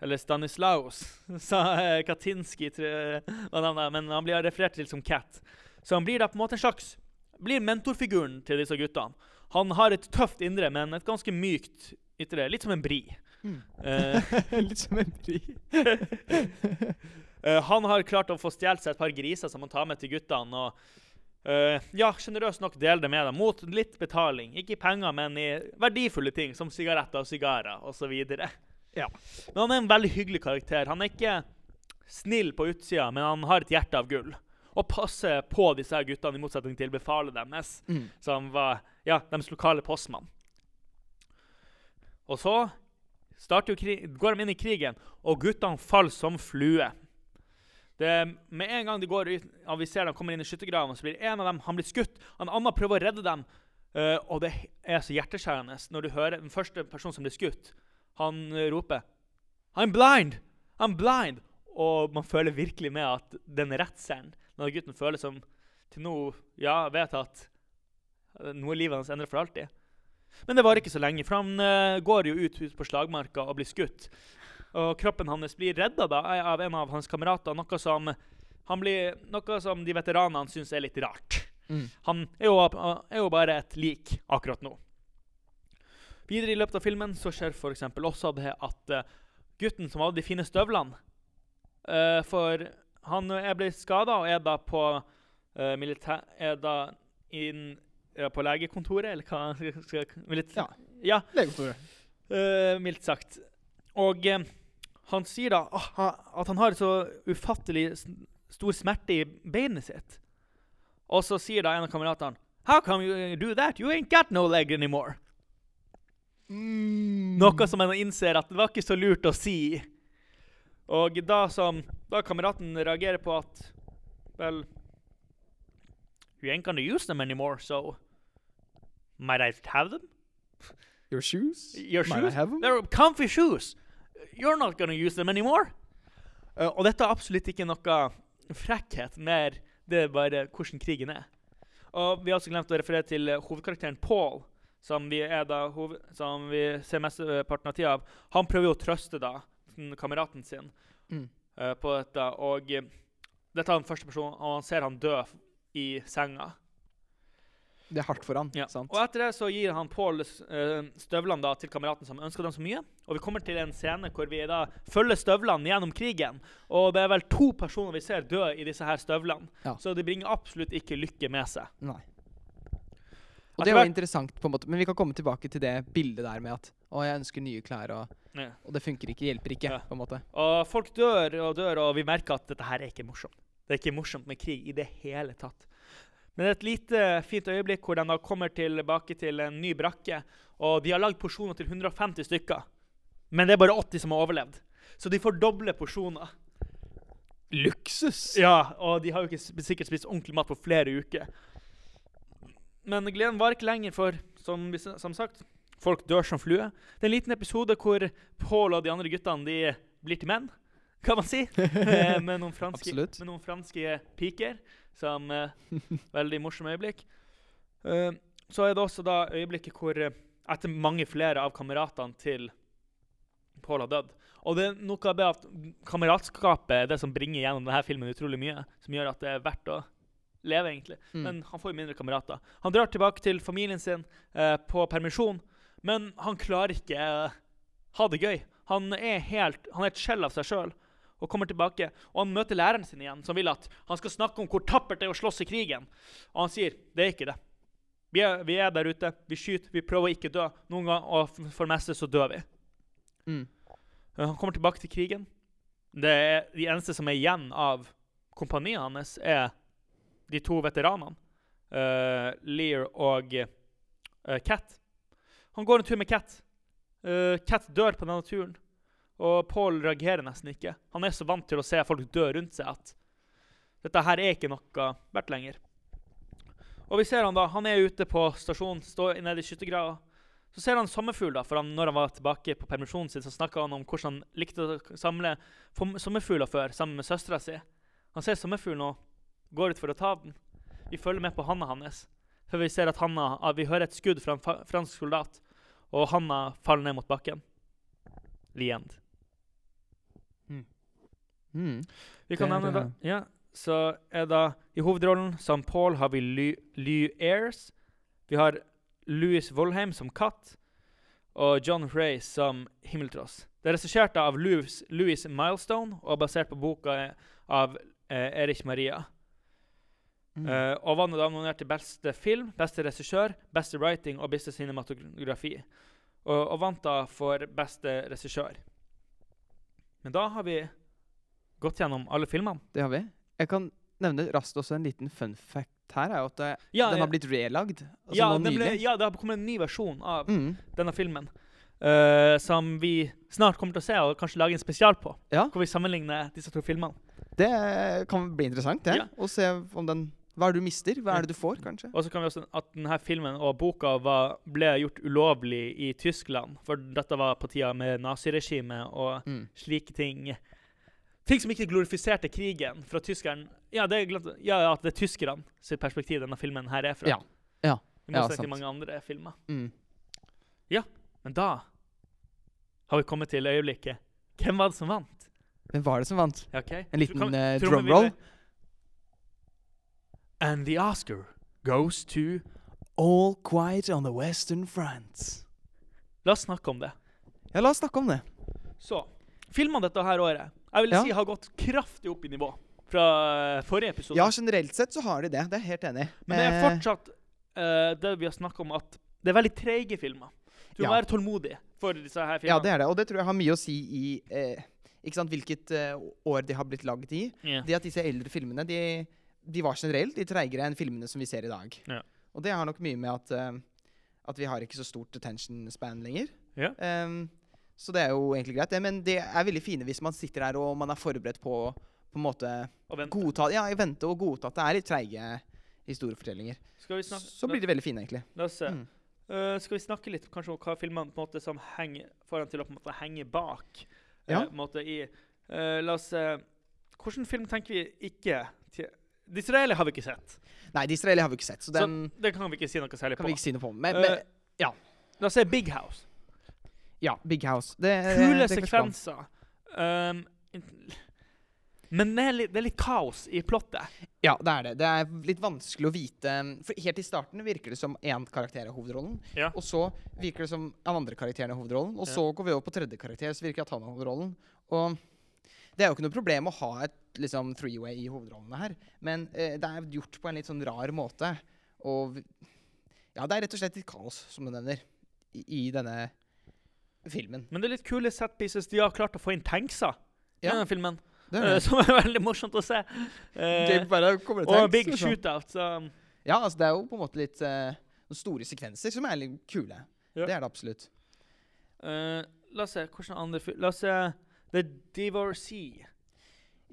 Eller Stanislaus, <laughs> sa eh, Katinski, men han blir referert til som Cat. Så han blir da på en måte en slags blir mentorfiguren til disse guttene. Han har et tøft indre, men et ganske mykt ytre. Litt som en bri. Mm. Eh, <laughs> Litt som en bry. <laughs> eh, han har klart å få stjålet seg et par griser som han tar med til guttene. og Uh, ja, sjenerøst nok deler det med dem mot litt betaling. Ikke i penger, men i verdifulle ting som sigaretter og sigarer osv. Ja. Men han er en veldig hyggelig karakter. Han er ikke snill på utsida, men han har et hjerte av gull. Og passer på disse guttene, i motsetning til befalet deres, Mm. som var ja, deres lokale postmann. Og så går de inn i krigen, og guttene faller som flue. Det, med en gang de går ut, og vi ser de kommer inn i skyttergraven, så blir en av dem han blir skutt. En annen prøver å redde dem. uh, og det er så hjerteskjærende når du hører den første personen som blir skutt. Han eh, roper 'I'm blind! I'm blind!' Og man føler virkelig med at den redselen når gutten føler som til nå ja, vet at nå er livet hans endret for alltid. Men det varer ikke så lenge, for han uh, går jo ut, ut på slagmarka og blir skutt. Og kroppen hans blir redda da, av en av hans kamerater, noe som, han blir, noe som de veteranene syns er litt rart. Mm. Han er jo, er jo bare et lik akkurat nå. Videre i løpet av filmen så skjer f.eks. også det at uh, gutten som hadde de fine støvlene uh, For han er blitt skada og er da på uh, militær... Er da inn, ja, på legekontoret, eller hva skal skal, litt, Ja. ja Legekontoret. Uh, mildt sagt. Og eh, han sier da uh, at han har så ufattelig stor smerte i beinet sitt. Og så sier da en av kameratene How come you do that? You ain't got no leg anymore. Mm. Noe som en innser at det var ikke så lurt å si. Og da som da kameraten reagerer på at Vel You ain't gonna use them anymore, so Might I have them? Your shoes? Your Might I have them? They're comfy shoes. You're not gonna use them anymore. Uh, og dette er absolutt ikke noe frekkhet, mer det er bare hvordan krigen er. Og vi har også glemt å referere til eh, hovedkarakteren Paul, som vi, hoved, som vi ser mesteparten av tida av. Han prøver jo å trøste da kameraten sin Mm. uh, på dette, og dette er den første personen, og han ser han dø i senga. Det er hardt for han. Ja. sant? Og etter det så gir han Paul eh, støvlene da til kameraten som ønsker dem så mye. Og vi kommer til en scene hvor vi da følger støvlene gjennom krigen. Og det er vel to personer vi ser dø i disse her støvlene. Ja. Så det bringer absolutt ikke lykke med seg. Nei. Og det jo interessant, på en måte, men vi kan komme tilbake til det bildet der med at å, jeg ønsker nye klær, og, Ja. og det funker ikke, hjelper ikke. På en måte. Og folk dør og dør, og vi merker at dette her er ikke morsomt. Det er ikke morsomt med krig i det hele tatt. Men det er et lite fint øyeblikk hvor de da kommer tilbake til en ny brakke. Og de har lagd porsjoner til 150 stykker. Men det er bare 80 som har overlevd. Så de får doble porsjoner. Luksus! Ja, og de har jo ikke sikkert spist ordentlig mat på flere uker. Men gleden varer ikke lenger, for som, som sagt, folk dør som flue. Det er en liten episode hvor Paul og de andre guttene de blir til menn, kan man si. <laughs> Eh, med, noen franske, med noen franske piker. Som eh, <laughs> Veldig morsomt øyeblikk. Eh, så er det også da øyeblikket hvor etter mange flere av kameratene til Paul har dødd. Og det er noe av det at kameratskapet er det som bringer gjennom denne filmen utrolig mye. Som gjør at det er verdt å leve, egentlig. Mm. Men han får jo mindre kamerater. Han drar tilbake til familien sin eh, på permisjon, men han klarer ikke eh, ha det gøy. Han er helt, han er et skjell av seg sjøl og kommer tilbake. Og han møter læreren sin igjen, som vil at han skal snakke om hvor tappert det er å slåss i krigen. Og han sier det er ikke det. Vi er, vi er der ute, vi skyter, vi prøver å ikke dø. Noen ganger, og for det meste så dør vi. Mm. Eh, Han kommer tilbake til krigen. Det er, de eneste som er igjen av kompaniet hans, er de to veteranene. Uh, Lear og uh, Cat. Han går en tur med Cat. Uh, Cat dør på denne turen, og Paul reagerer nesten ikke. Han er så vant til å se folk dø rundt seg at dette her er ikke noe verdt lenger. Og vi ser han da, han er ute på stasjonen, står nede i skyttergrava. Så ser han sommerfugl, da, for han, når han var tilbake på permisjonen sin, så snakka han om hvordan han likte å samle sommerfugler før, sammen med søstera si. Han ser sommerfuglen og går ut for å ta den. Vi følger med på handa hans, før vi ser at Hanna, at vi hører et skudd fra en fransk soldat, og Hanna faller ned mot bakken. The end. Mm. Vi kan nevne det. eh, ja, så er da I hovedrollen som Paul har vi Lou, Ayres. Vi har Louis Volheim som Katt. Og John Ray som Himmeltross. Det er regissert av Louis, Louis Milestone og basert på boka av eh, Erich Maria. Mm. Uh, og var da nominert til beste film, beste regissør, beste writing og beste cinematografi. Og, og vant da for beste regissør. Men da har vi gått gjennom alle filmene. Det har vi. Jeg kan nevne raskt også en liten fun fact her, er jo at Ja, den har blitt relagd. Altså ja, ble, ja, det har kommet en ny versjon av Mm. denne filmen. Uh, som vi snart kommer til å se og kanskje lage en spesial på. Ja. Hvor vi sammenligner disse to filmene. Det kan bli interessant, det. Ja. Å se om den Hva er det du mister? Hva er det du får, kanskje? Og så kan vi også at denne filmen og boka var, ble gjort ulovlig i Tyskland. For dette var på tida med naziregimet og Mm. slike ting. Ting som ikke glorifiserte krigen fra tyskeren. Ja, det er, ja, at det er tyskerne sitt perspektiv denne filmen her er fra. Ja. Ja. I Ja, motsetning sant. til mange andre filmer. Mm. Men da har vi kommet til øyeblikket. Hvem var det som vant? Hvem var det som vant? Okay. ok. En liten Kan- uh, trommevirvel. drumroll? And the Oscar goes to All quiet on the western front. La oss snakke om det. Ja, la oss snakke om det. Så, filmene dette her året jeg vil Ja. si har gått kraftig opp i nivå fra eh, forrige episode. Ja, generelt sett så har de det. Det er jeg helt enig. i. Men det er fortsatt uh, det vi har snakka om, at det er veldig treige filmer. Du må Ja. være tålmodig for disse her Ja, det er det. Og det tror jeg har mye å si i eh, ikke sant, hvilket eh, år de har blitt laget i. Yeah. Det at disse eldre filmene de, de var generelt litt treigere enn filmene som vi ser i dag. Ja. Og det har nok mye med at, eh, at vi har ikke så stort attention span lenger. Ja. Ehm, så det er jo egentlig greit, det. Men det er veldig fine hvis man sitter her og man er forberedt på på en måte godta Ja, vente og godta at det er litt treige historiefortellinger. Så blir de veldig fine, egentlig. La oss se. Mm. Uh, skal vi snakke litt kanskje om hva filmene på en måte som henger får dem til å på en måte henge bak? eh, Ja. på en måte i, uh, la oss se. Hvilken film tenker vi ikke til Disraeli har vi ikke sett, Nei, Disraeli har vi ikke sett, så så den det kan vi ikke si noe særlig kan på. vi ikke si noe på. Men, men ja. La oss se Big House. Ja, Big House. Det, Kule det er sekvenser. Um, men det er, litt, det er litt kaos i plottet. Ja, det er det. Det er litt vanskelig å vite For helt i starten virker det som én karakter er hovedrollen. Ja. Og så virker det som den andre karakteren er hovedrollen. Og Ja. så går vi over på tredje karakter, så virker det at han er hovedrollen. Og det er jo ikke noe problem å ha et liksom three-way i hovedrollene her, men eh, det er gjort på en litt sånn rar måte. Og ja, det er rett og slett litt kaos, som du nevner, i, i denne filmen. Men det er litt kule set pieces. De har klart å få inn tankser i Ja, denne filmen, det eh, er det. <laughs> som er veldig morsomt å se. Eh, tanks, og big sånn. shootout. Så Ja, altså det er jo på en måte litt uh, store sekvenser som er litt kule. Ja. Det er det absolutt. Uh, la oss se hvordan andre La oss se The Divorcee.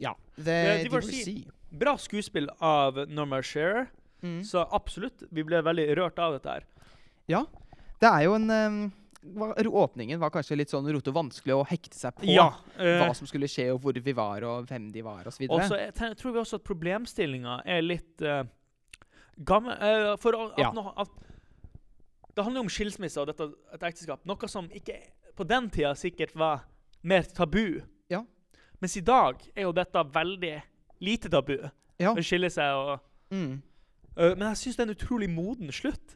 Ja. The Divorcee. Bra skuespill av Norma Shearer, Mm. så absolutt. Vi ble veldig rørt av dette her. Ja. Det er jo en eh, hva- Åpningen var kanskje litt sånn rote og vanskelig å hekte seg på Ja. øh, hva som skulle skje, og hvor vi var, og hvem de var, osv. Og så jeg tror vi også at problemstillinga er litt uh, gammel uh, For at, Ja. no, at Det handler om skilsmisse og dette, et ekteskap. Noe som ikke på den tida sikkert var mer tabu. Ja. Mens i dag er jo dette veldig lite tabu. Ja. Å skille seg og Mm. uh, Men jeg syns det er en utrolig moden slutt.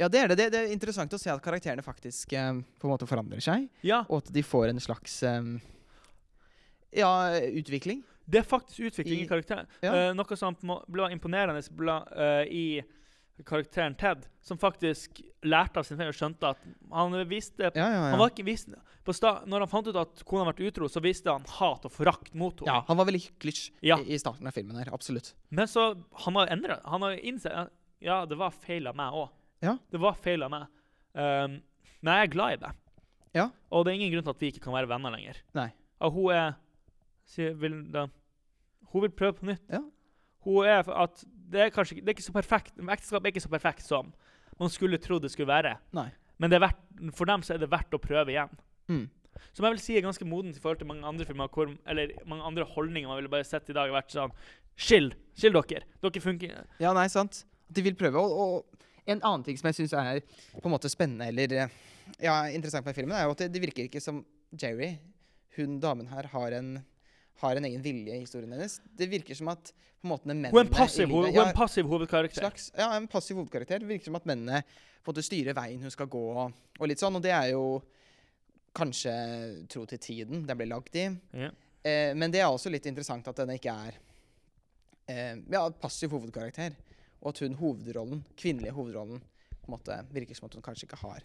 Ja, det er det. det. Er interessant å se at karakterene faktisk um, på en måte forandrer seg, Ja, og at de får en slags um, ja, utvikling. det er faktisk utvikling i, I- karakteren. ja. Uh, noe som ble imponerende ble, uh, i karakteren Ted, som faktisk lærte av sin feil og skjønte at han visste Ja, ja, ja. Han var ikke visst, når han fant ut at kona ble utro, så visste han hat og forakt mot henne. ja, han var veldig Ja. i, i starten av filmen her. Absolutt. Men så han har endra Han har innsett ja, det var feil av meg òg. Ja. Det var feil av meg. Um, men jeg er glad i det. Ja. Og det er ingen grunn til at vi ikke kan være venner lenger. Nei. Og hun er sier, vil, da, Hun vil prøve på nytt. Ja. Hun er at Det er kanskje det er ikke så perfekt Ekteskap er ikke så perfekt som man skulle tro det skulle være. Nei. Men det er verdt, for dem så er det verdt å prøve igjen. Mm. Som jeg vil si er ganske modent i forhold til mange andre filmer, hvor, eller mange andre holdninger man ville bare sett i dag. vært sånn, Skill! Skill dere! Dere funker Ja, nei, sant. De vil prøve. Og, og en annen ting som jeg syns er på en måte spennende eller eh, ja, interessant med filmen, er jo at det, det virker ikke som Jerry, hun damen her, har en, har en egen vilje i historien hennes. Det virker som at på en måte mennene Hun er en passiv, livet- ja, en passiv hovedkarakter. slags, ja, en passiv hovedkarakter. Det virker som at mennene på en måte styrer veien hun skal gå, og litt sånn. Og det er jo kanskje tro til tiden den ble lagd i. Ja. Eh, men det er også litt interessant at denne ikke er eh, ja, passiv hovedkarakter. Og at hun hovedrollen, kvinnelige hovedrollen på en måte virker som at hun kanskje ikke har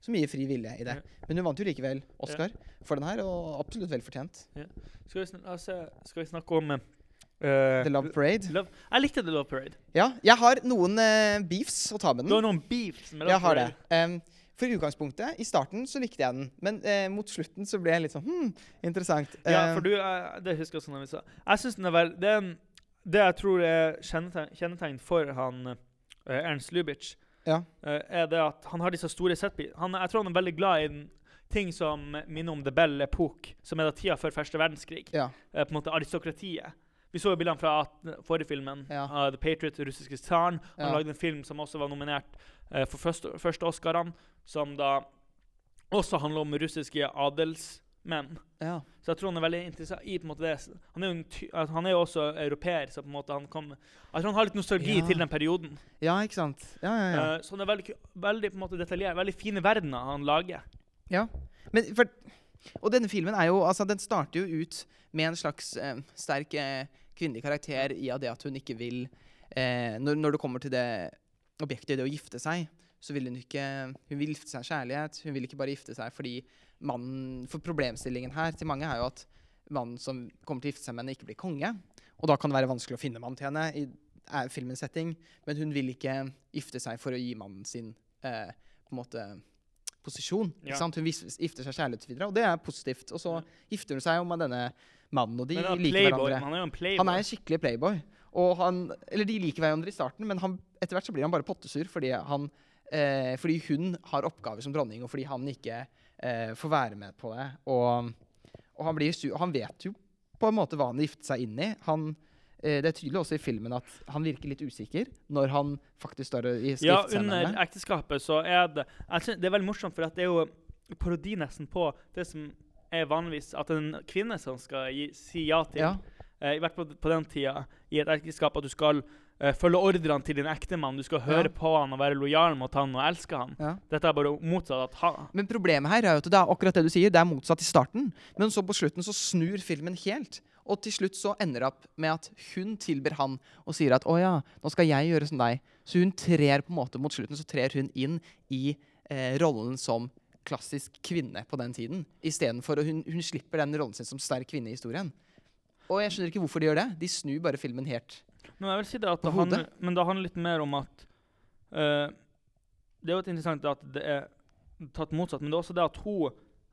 så mye fri vilje i det. Ja. Men hun vant jo likevel Oscar for den her, og absolutt vel fortjent. Skal, vi sn la skal vi snakke om uh, The Love Parade. Love- Jeg likte The Love Parade. Ja, jeg har noen uh, beefs å ta med den. Du har noen beefs med Love Jeg har det. Um, for utgangspunktet, i starten, så likte jeg den. Men eh, mot slutten så ble jeg litt sånn Hm, interessant. Ja, for du, eh, det husker jeg også når vi sa. Jeg synes den er vel, det, er en, det jeg tror er kjennetegn, kjennetegn for han eh, Ernst Lubitsch, Ja. eh, er det at han har disse store. Han, jeg tror han er veldig glad i den, ting som minner om The Bell Epoque, som er da tida før første verdenskrig. ja. Eh, på en måte aristokratiet. Vi så jo bildene fra forrige filmen, Ja. av The Patriot, russiske tsaren. Han Ja. lagde en film som også var nominert uh, for første, første Oscarene, som da også handler om russiske adelsmenn. ja. Så jeg tror han er veldig interessant i på en måte det. Han er jo, en altså, han er jo også europeer, så på en måte han kom Jeg tror han har litt nostalgi Ja. til den perioden. Ja, ikke sant. Ja, ja, ja. Uh, så han er veldig, veldig på en måte detaljert. Veldig fine verdener han lager. ja. Men for, og denne filmen er jo Altså, den starter jo ut med en slags eh, sterk eh, kvinnelig karakter i av det at hun ikke vil eh, når, når det kommer til det objektet, det å gifte seg, så vil hun ikke Hun vil gifte seg av kjærlighet. Hun vil ikke bare gifte seg fordi mannen For problemstillingen her til mange er jo at mannen som kommer til å gifte seg med henne, ikke blir konge. Og da kan det være vanskelig å finne mannen til henne i er filmens setting. Men hun vil ikke gifte seg for å gi mannen sin eh, på en måte posisjon. Ja. Hun gifter seg kjærlighet videre, og det er positivt. Og så Ja. gifter hun seg jo med denne mannen, og de er liker playboy. hverandre. Han er jo en playboy. Han er en skikkelig playboy. Og han, eller de liker hverandre i starten, men han, etter hvert så blir han bare pottesur fordi, han, eh, fordi hun har oppgaver som dronning, og fordi han ikke eh, får være med på det. Og, og han, han vet jo på en måte hva han har giftet seg inn i. Han eh, Det er tydelig også i filmen at han virker litt usikker når han faktisk står i Ja, skriftsenderne. under ekteskapet så er det Det er veldig morsomt, for det er jo parodi nesten på det som er vanligvis at en kvinne som skal gi, si ja til, Ja. eh, i hvert fall på den tida, i et ekteskap, at du skal eh, følge ordrene til din ektemann, du skal høre Ja. på han og være lojal mot han og elske han. Ja. Dette er bare motsatt. Men problemet her er jo at det er akkurat det du sier, det er motsatt i starten. Men så på slutten så snur filmen helt. Og til slutt så ender det opp med at hun tilber han og sier at å ja, nå skal jeg gjøre som deg. Så hun trer på en måte mot slutten så trer hun inn i eh, rollen som klassisk kvinne på den tiden. Istedenfor hun, hun slipper den rollen sin som sterk kvinne i historien. Og jeg skjønner ikke hvorfor de gjør det. De snur bare filmen helt. Men jeg vil si det at det handler, men det handler litt mer om at uh, Det er jo et interessant at det er tatt motsatt, men det er også det at hun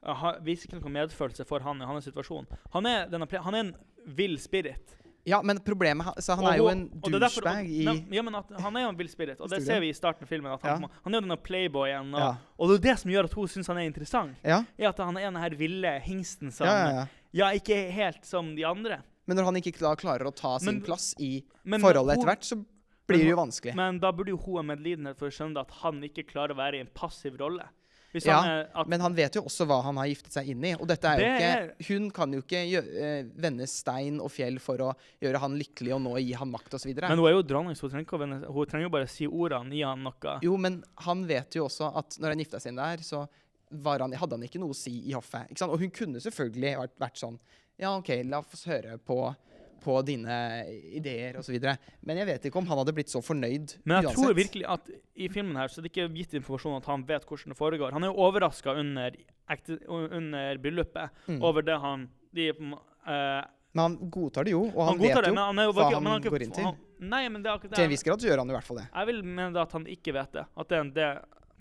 eh, viser ikke noe medfølelse for han i hans situasjon. Han er, denne, han er en vill spirit. Ja, men problemet så Han Og er jo en douchebag i Ja, men han er jo en vill spirit, og det ser vi i starten av filmen. Han, Ja. han er jo denne playboyen, og, Ja. og det er det som gjør at hun syns han er interessant. Ja, Er at han er den her ville hingsten som ja, ja, ja. ja, ikke helt som de andre. Men når han ikke da klarer å ta sin Men- plass i Men forholdet etter hvert, så blir det jo vanskelig. Men da burde jo hun ha medlidenhet for å skjønne at han ikke klarer å være i en passiv rolle. Ja, han er at, Men han vet jo også hva han har giftet seg inn i. Og dette er jo Det ikke Hun kan jo ikke gjø eh, vende stein og fjell for å gjøre han lykkelig og nå gi han makt osv. Men hun er jo dronning, så hun trenger, ikke å vende, hun trenger jo bare si ordene, gi han noe. Jo, men han vet jo også at når han gifta seg inn der, så var han, hadde han ikke noe å si i hoffet. Og hun kunne selvfølgelig vært, vært sånn Ja, OK, la oss høre på, på dine ideer osv. Men jeg vet ikke om han hadde blitt så fornøyd Men jeg uansett. tror virkelig at i filmen her så er det ikke gitt informasjon at han vet hvordan det foregår. Han er jo overraska under, under bryllupet Mm. over det han de, uh, Men han godtar det jo, og han, Han vet det, jo men han jo hva han, han går inn til. Nei, men det er akkurat Til en det. viss grad så gjør han i hvert fall det. Jeg vil mene det at han ikke vet det. At det det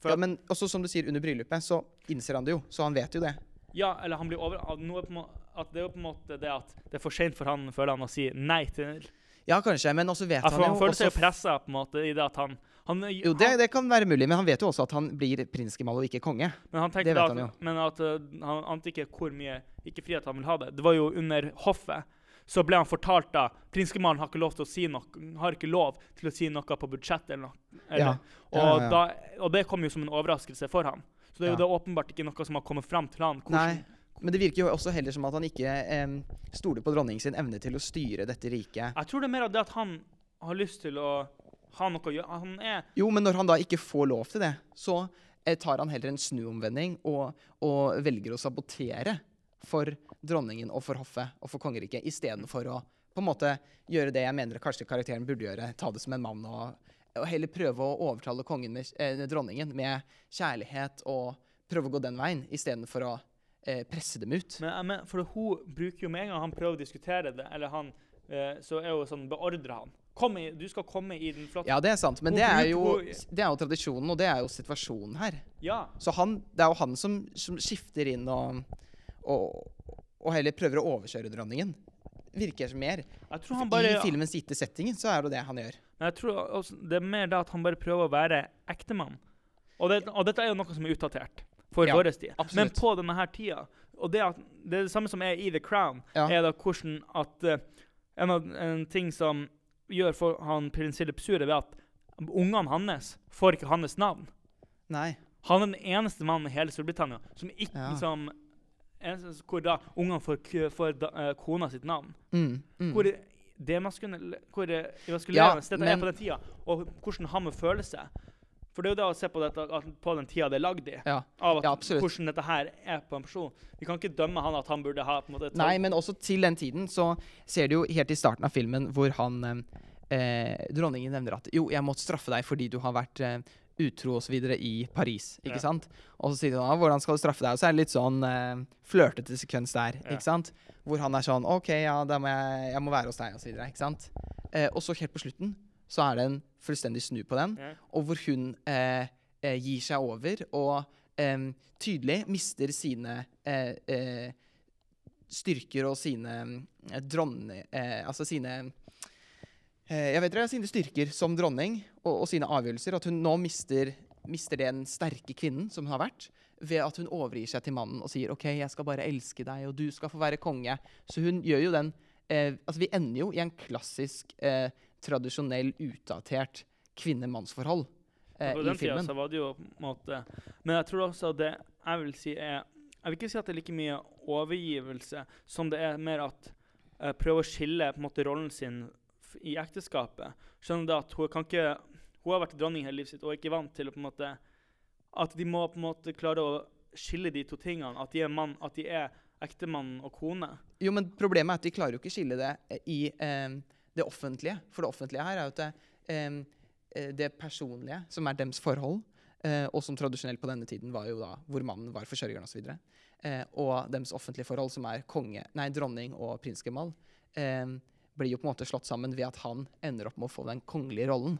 for Ja, men også som du sier, under bryllupet så innser han det jo, så han vet jo det. ja, eller han blir over... Noe på, en må- at det er jo på en måte det at det er for seint for han, føler han, å si nei til Ja, kanskje, men også vet Ja, han jo han føler seg jo pressa på en måte i det at han, han Jo, det, det kan være mulig, men han vet jo også at han blir prins Gemal og ikke konge. Men han Det vet at, han jo. men at uh, han ante ikke hvor mye ikke frihet han vil ha det. Det var jo under hoffet. Så ble han fortalt da Prinskemannen har ikke lov til å si noe Har ikke lov til å si noe på budsjettet eller noe. Eller, Ja. Ja, ja, og, Da, og det kom jo som en overraskelse for han. Så det er jo det åpenbart ikke noe som har kommet fram til han. Nei, men det virker jo også heller som at han ikke eh, stoler på dronningen sin evne til å styre dette riket. Jeg tror det er mer av det at han har lyst til å ha noe å gjøre. Han er Jo, men når han da ikke får lov til det, så eh, tar han heller en snuomvending og, og velger å sabotere for dronningen og for hoffet og for kongeriket, istedenfor å på en måte gjøre det jeg mener kanskje karakteren burde gjøre, ta det som en mann og, og heller prøve å overtale med, eh, dronningen med kjærlighet og prøve å gå den veien, istedenfor å eh, presse dem ut. Men, men, for hun bruker jo med en gang han prøver å diskutere det, eller han, eh, så er hun sånn beordrer han. Kom i, du skal komme i den flotte Ja, det er sant, men det er, jo, det er jo tradisjonen, og det er jo situasjonen her. Ja. Så han, det er jo han som, som skifter inn og, og, og heller prøver å overkjøre dronningen. Virker som mer. Jeg tror han bare I filmens gitte setting så er det det han gjør. Men jeg tror også, det er mer da at han bare prøver å være ektemann. Og, det, og dette er jo noe som er utdatert for Ja, vår tid. absolutt. Men på denne her tida Og det, at, det er det samme som er i The Crown, Ja. er da hvordan at uh, en, av, en ting som gjør for han prins Philip sur, er at ungene hans får ikke hans navn. Nei. Han er den eneste mannen i hele Storbritannia som ikke Ja. som, eneste, Hvor da ungene får, får da, uh, kona sitt navn. Mm, mm. Hvor demaskulerende hvor Ja, emaskulerende dette er på den tida, og hvordan han må føle seg. For det er jo det å se på dette at på den tida det er lagd i, Ja. av at, Ja, hvordan dette her er på en person. Vi kan ikke dømme han at han burde ha på en måte Nei, men også til den tiden så ser du jo helt i starten av filmen hvor han eh, Dronningen nevner at jo, jeg måtte straffe deg fordi du har vært eh, utro osv. i Paris. Ikke Ja. sant? Og så sier han hvordan skal du straffe deg? Og så er det litt sånn eh, flørtete sekvens der. Ja. ikke sant? Hvor han er sånn OK, ja, da må jeg, jeg må være hos deg, osv. Ikke sant? Eh, og så helt på slutten så er det en fullstendig snu på den, Ja. og hvor hun eh, eh, gir seg over og eh, tydelig mister sine eh, eh, styrker og sine eh, dronne... Eh, altså sine eh, Jeg vet ikke, sine styrker som dronning og, og sine avgjørelser. At hun nå mister, mister den sterke kvinnen som hun har vært, ved at hun overgir seg til mannen og sier OK, jeg skal bare elske deg, og du skal få være konge. Så hun gjør jo den eh, Altså, vi ender jo i en klassisk, eh, tradisjonell, utdatert kvinne-mannsforhold eh, i den tida var det jo på en måte Men jeg tror også det jeg vil si er Jeg vil ikke si at det er like mye overgivelse som det er mer at uh, prøve å skille på en måte rollen sin i ekteskapet. Skjønner du at hun kan ikke Hun har vært dronning hele livet sitt og er ikke vant til å på en måte At de må på en måte klare å skille de to tingene. At de er mann, at de er ektemann og kone. Jo, men problemet er at de klarer jo ikke skille det i eh, det offentlige. For det offentlige her er jo det, eh, det personlige, som er dems forhold, eh, og som tradisjonelt på denne tiden var jo da hvor mannen var forsørgeren osv., eh, og dems offentlige forhold, som er konge, nei, dronning og prinsgemal, eh, blir jo på en måte slått sammen ved at han ender opp med å få den kongelige rollen.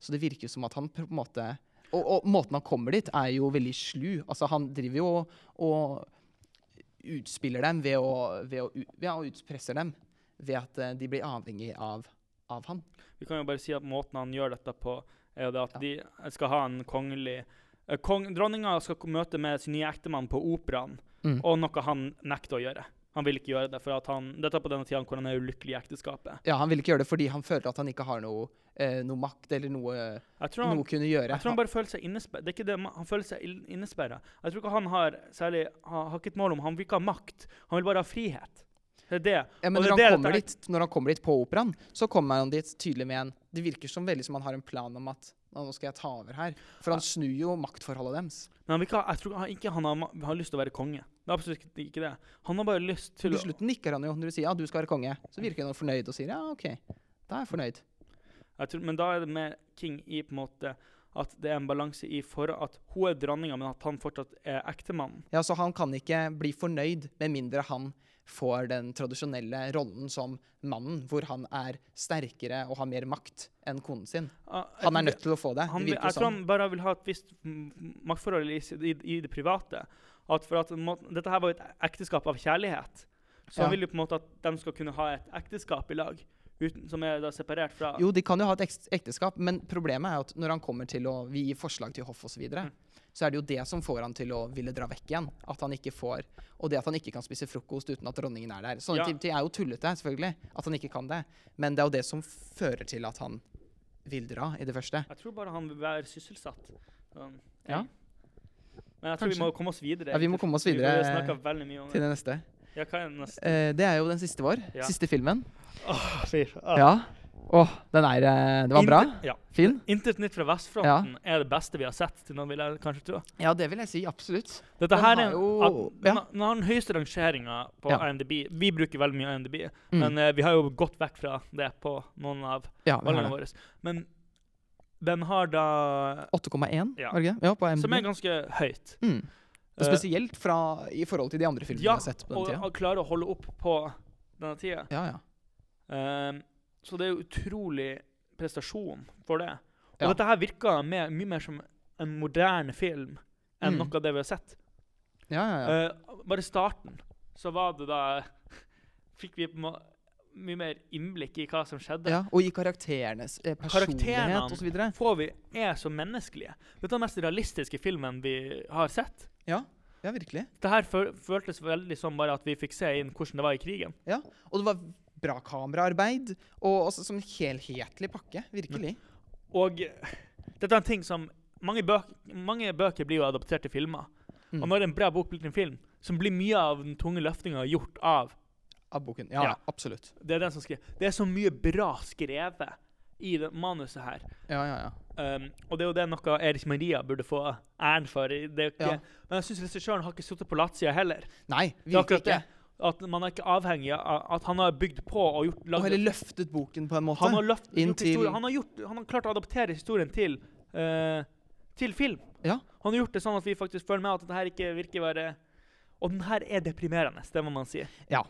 Så det virker jo som at han på en måte og, og måten han kommer dit, er jo veldig slu. Altså, han driver jo og, og utspiller dem ved å, ved å, og utpresser dem ved at eh, de blir avhengig av, av han. Vi kan jo bare si at måten han gjør dette på, er jo det at Ja. de skal ha en kongelig eh, kong, Dronninga skal møte med sin nye ektemann på operaen, Mm. og noe han nekter å gjøre. Han vil ikke gjøre det, for at han, dette er på denne tida hvor han er ulykkelig i ekteskapet. Ja, Han vil ikke gjøre det fordi han føler at han ikke har noe, eh, noe makt eller noe, han, noe kunne gjøre. jeg tror han bare føler seg innesperra. Det er ikke det, han føler seg innesperra. Jeg tror ikke han har særlig har, har ikke et mål om Han vil ikke ha makt, han vil bare ha frihet. Det er det. Ja, men det når er han, det kommer dit, når han kommer dit på operaen, så kommer han dit tydelig med en Det virker som veldig som han har en plan om at «Nå, skal jeg ta over her. For han snur jo maktforholdet deres. Men ikke jeg tror ikke han har, har lyst til å være konge. Det er absolutt ikke, det. Han har bare lyst til Til å slutten nikker han jo når du sier ja, du skal være konge. Så virker han fornøyd og sier ja, OK. Da er jeg fornøyd. Jeg tror, men da er det med king i på en måte at det er en balanse i for at hun er dronninga, men at han fortsatt er ektemannen. Ja, Så han kan ikke bli fornøyd med mindre han får den tradisjonelle rollen som mannen, hvor han er sterkere og har mer makt enn konen sin. Ah, Han er nødt til å få det. han, det Jeg tror han bare vil ha et visst maktforhold i, i, i det private. At for at må, Dette her var jo et ekteskap av kjærlighet. Så Ja. han vil jo på en måte at de skal kunne ha et ekteskap i lag, uten, som er da separert fra Jo, de kan jo ha et ekteskap, men problemet er at når han kommer til å vi gir forslag til hoff osv., Mm. Så er det jo det som får han til å ville dra vekk igjen. At han ikke får Og det at han ikke kan spise frokost uten at dronningen er der. Sånne Ja. ting er jo tullete, selvfølgelig, at han ikke kan det. Men det er jo det som fører til at han vil dra i det første. Jeg tror bare han vil være sysselsatt. Um, Ja. Men jeg tror vi må komme oss videre. Ja, vi må komme oss videre vi Til det. neste. Ja, hva er det neste? Eh, det er jo den siste vår. Ja. Siste filmen. Åh, fyr. Ah. Ja. Åh, den er eh, Det var bra. Ja. Fin. Intet nytt fra vestfronten er det beste vi har sett til nå, vil jeg kanskje tro. Ja, det vil jeg si. Absolutt. Dette her er jo- ja. den, har den høyeste rangeringa på Ja. IMDb. Vi bruker veldig mye IMDb, Mm. men uh, vi har jo gått vekk fra det på noen av ja, valgene våre. Men den har da 8,1, Ja. Ja, på Som er ganske høyt. Mm. Og Eh, spesielt fra, i forhold til de andre filmene ja, vi har sett på den og, Ja, og klarer å holde opp på denne tida. Ja, ja. Ehm, så det er utrolig prestasjon for det. Og Ja. dette her virker mer, mye mer som en moderne film enn Mm. noe av det vi har sett. ja, ja, ja. Eh, bare i starten så var det da <laughs> Fikk vi mye mer innblikk i hva som skjedde. ja. Og i karakterenes eh, personlighet osv. Får vi er så menneskelige. Dette er den mest realistiske filmen vi har sett. Ja. ja, virkelig. Det her føltes veldig som bare at vi fikk se inn hvordan det var i krigen. Ja. Og det var bra kameraarbeid, og også som helhetlig pakke. Virkelig. Og dette er en ting som mange, bøk mange bøker blir jo adoptert til filmer. Mm. Og når en bra bok blir til en film, så blir mye av den tunge løftinga gjort av Av boken. Ja, Ja. absolutt. Det er den som skriver. Det er så mye bra skrevet i det manuset her. Ja, ja, ja. Um, og det er jo det noe Erik Maria burde få æren for. Det ikke, Ja. Men jeg syns regissøren har ikke sittet på latsida heller. Nei, virkelig ikke. det. At man er ikke avhengig av at han har bygd på og gjort Og heller løftet boken på en måte. han, har løft, gjort historie, han, har gjort, han har klart å adaptere historien til, uh, til film. Ja. Han har gjort det sånn at vi faktisk føler med at dette ikke virker være Og den her er deprimerende, det må man si. Ja.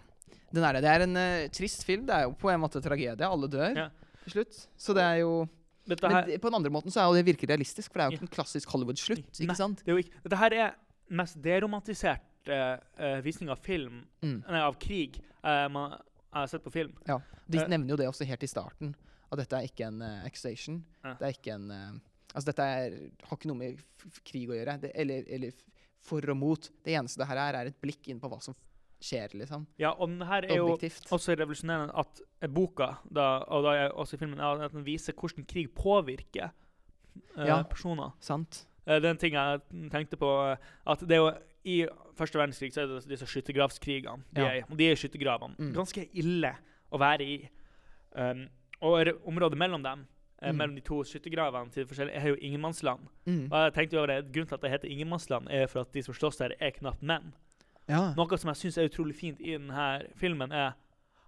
Den er det. Det er en uh, trist film. Det er jo på en måte tragedie. Alle dør Ja. til slutt. Så det er jo Dette Men det- på den andre måten så er jo det virker realistisk, for det er jo ikke en klassisk Hollywood-slutt. Nei. ikke sant? det er jo ikke, dette her er mest deromantisert eh, visning av film, Mm. nei, av krig, uh, man har sett på film. Ja. De nevner jo det også helt i starten, at dette er ikke en uh, accusation. Ja. Det er ikke en Altså, dette er, har ikke noe med krig å gjøre. Det, eller, eller for og mot. Det eneste det her er, er et blikk inn på hva som skjer, liksom. Ja, og den her er jo Objektivt. også revolusjonerende at boka, da, og da er også i filmen, at den viser hvordan krig påvirker Ja. personer. Sant? Det er en ting jeg tenkte på, at det er jo i første verdenskrig så er det disse skyttergravskrigene. De, Ja. er, de er skyttergravene. Mm. Ganske ille å være i. Um, og området mellom dem, eh, Mm. mellom de to skyttergravene, til forskjellige, er jo ingenmannsland. Mm. Og jeg tenkte jo over det, Grunnen til at det heter ingenmannsland, er for at de som slåss der, er knapt menn. Ja. Noe som jeg syns er utrolig fint i denne filmen, er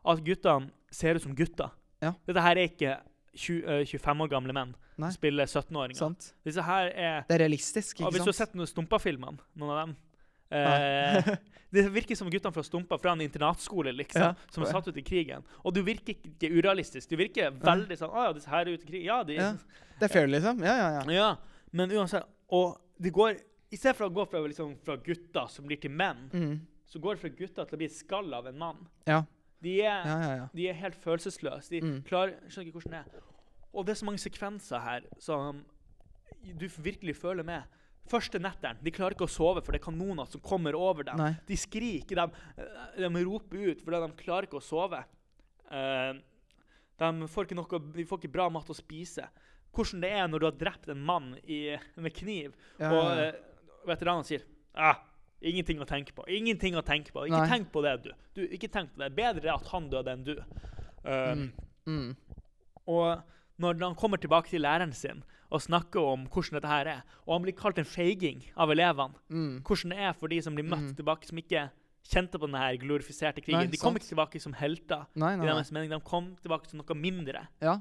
at guttene ser ut som gutter. Ja. Dette her er ikke 20, uh, 25 år gamle menn Nei. som spiller 17-åringer. Sant. Disse her er Det er realistisk, ikke sant? Og Hvis du har sett noen Stumpa-filmene, noen av dem. Eh, Det virker som guttene fra Stumpa fra en internatskole liksom, Ja. som er satt ut i krigen. Og du virker ikke urealistisk. Du virker veldig sånn Å ja, disse her er ute i krig. Ja, de Ja. Det er fair, liksom? Ja, ja, ja. Ja, men uansett Og det går I stedet for å gå fra, liksom, fra gutter som blir til menn, Mm. så går det fra gutter til å bli skall av en mann. Ja. De er, Ja, ja, ja. de er helt følelsesløse. De Mm. klarer, skjønner ikke hvordan det er. Og det er så mange sekvenser her som du virkelig føler med. Første netteren. De klarer ikke å sove, for det er kanoner som kommer over dem. Nei. De skriker, de, de roper ut fordi de klarer ikke å sove. Uh, de får ikke, noe, de får ikke bra mat å spise. Hvordan det er når du har drept en mann i, med kniv, Ja, og ja, ja. eh, veteranene sier ah, Ingenting å tenke på. Ingenting å tenke på. Ikke Nei. tenk på det, du. du. Ikke tenk på det. Bedre at han døde enn du. Uh, Mm. Mm. Og når han kommer tilbake til læreren sin og snakker om hvordan dette her er, og han blir kalt en feiging av elevene, Mm. hvordan det er for de som blir møtt Mm. tilbake, som ikke kjente på den her glorifiserte krigen. Nei, de kom sant. ikke tilbake som helter, Nei, nei. De kom tilbake som noe mindre. Ja,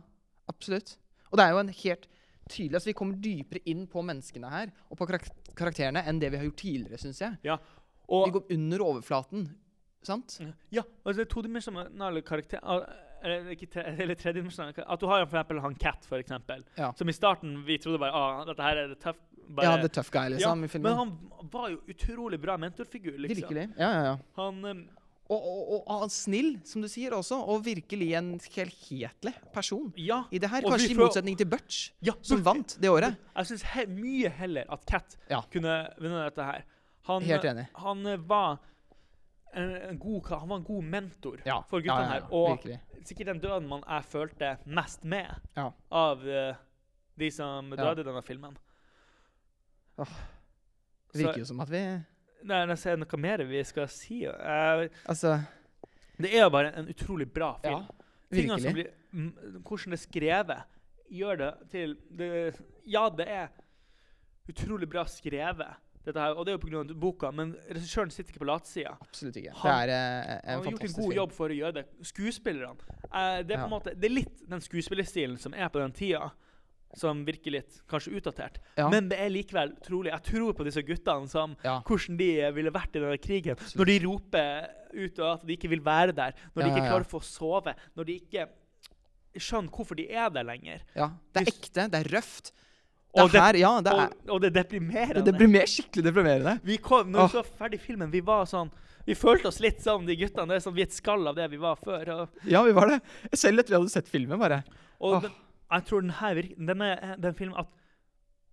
absolutt. Og det er jo en helt tydelig altså Vi kommer dypere inn på menneskene her og på karak karakterene enn det vi har gjort tidligere, syns jeg. Vi Og går under overflaten, sant? ja, altså det er todimensjonale karakterer Eller ikke tre, <laughs> eller tredimensjonale At du har for eksempel han Cat, for eksempel. Ja. Som i starten vi trodde bare ah, dette her er det tøft. Bare, Ja, The Tough Guy, liksom, i men han var jo utrolig bra mentorfigur, liksom. Virkelig. Ja, ja, ja. Han um, Og, og, og, og snill, som du sier også, og virkelig en helhetlig person Ja. i det her. Kanskje i motsetning til Butch, ja som vant det året. Jeg syns he mye heller at Cat Ja. kunne vunnet dette her. Han, Helt enig. han eh, var en, en god, han var en god mentor Ja, for guttene her. Og virkelig. sikkert den døden man jeg følte mest med av uh, de som døde i denne filmen. Det Så- virker jo som at vi Nei, jeg ser noe mer vi skal si. Uh, Altså, det er jo bare en utrolig bra film. Ja, blir, hvordan det er skrevet, gjør det til det, Ja, det er utrolig bra skrevet, dette her, og det er jo pga. boka, men regissøren sitter ikke på latsida. Absolutt ikke. Han- det er eh, en Han har gjort en god film. jobb for å gjøre det. Skuespillerne eh, Det er på en Ja. måte Det er litt den skuespillerstilen som er på den tida, som virker litt kanskje utdatert. Ja. Men det er likevel trolig. Jeg tror på disse guttene som Ja. hvordan de ville vært i denne krigen. Absolutt. Når de roper ut at de ikke vil være der. Når de ikke klarer å få sove. Når de ikke skjønner hvorfor de er der lenger. ja. Det er ekte, det er røft. Og det- her, ja, det er Og, og det er deprimerende. Det blir mer skikkelig deprimerende. Vi kom, når vi så ferdig filmen, vi var sånn Vi følte oss litt som de guttene. Det er sånn, Vi er et skall av det vi var før. Ja, vi var det. Selv etter vi hadde sett filmen, bare. og den, jeg tror den her virker Den den filmen at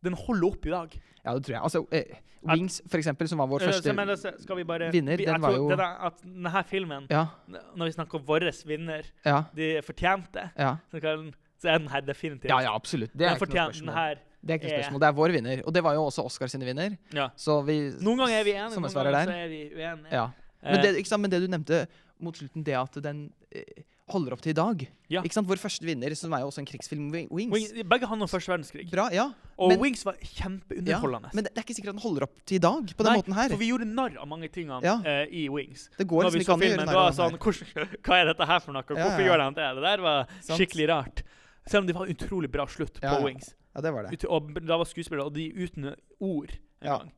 den holder opp i dag. Ja, det tror jeg. Altså, eh, Wings, for eksempel, som var vår Eh, første så, men det- skal vi bare vinner, vi, den var jo- det At denne filmen, Ja, når vi snakker om vår vinner, ja, de fortjente, ja. så, kan, så er den her definitivt. Ja, ja, absolutt. Det er den ikke noe den spørsmål. her. Det er ikke noe spørsmål. Det er vår vinner. Og det var jo også Oscar sine vinner. Ja. Så vi Noen ganger er vi enige, noen er ganger der. så er vi uenige. Ja. Men det, sant? Men det du nevnte mot slutten, det at den eh, holder opp til i dag. Ja. Ikke sant? Vår første vinner, som er jo også en krigsfilm, Wi- Wings. Wings, begge handler om første verdenskrig. Bra, ja. Og men- Wings var ja. kjempeunderholdende. Men det, det er ikke sikkert at den holder opp til i dag, på den Nei, måten her. For vi gjorde narr av mange tingene Ja. uh, i Wings. Det går liksom ikke an å gjøre narr av var sånn hvordan, <laughs> Hva er dette her for noe? Hvorfor ja. gjør de det? Det der var skikkelig rart. Selv om det var en utrolig bra slutt Ja, på ja. Wings. Ja, det var det. Og da var skuespillere, og de uten ord en Ja. gang.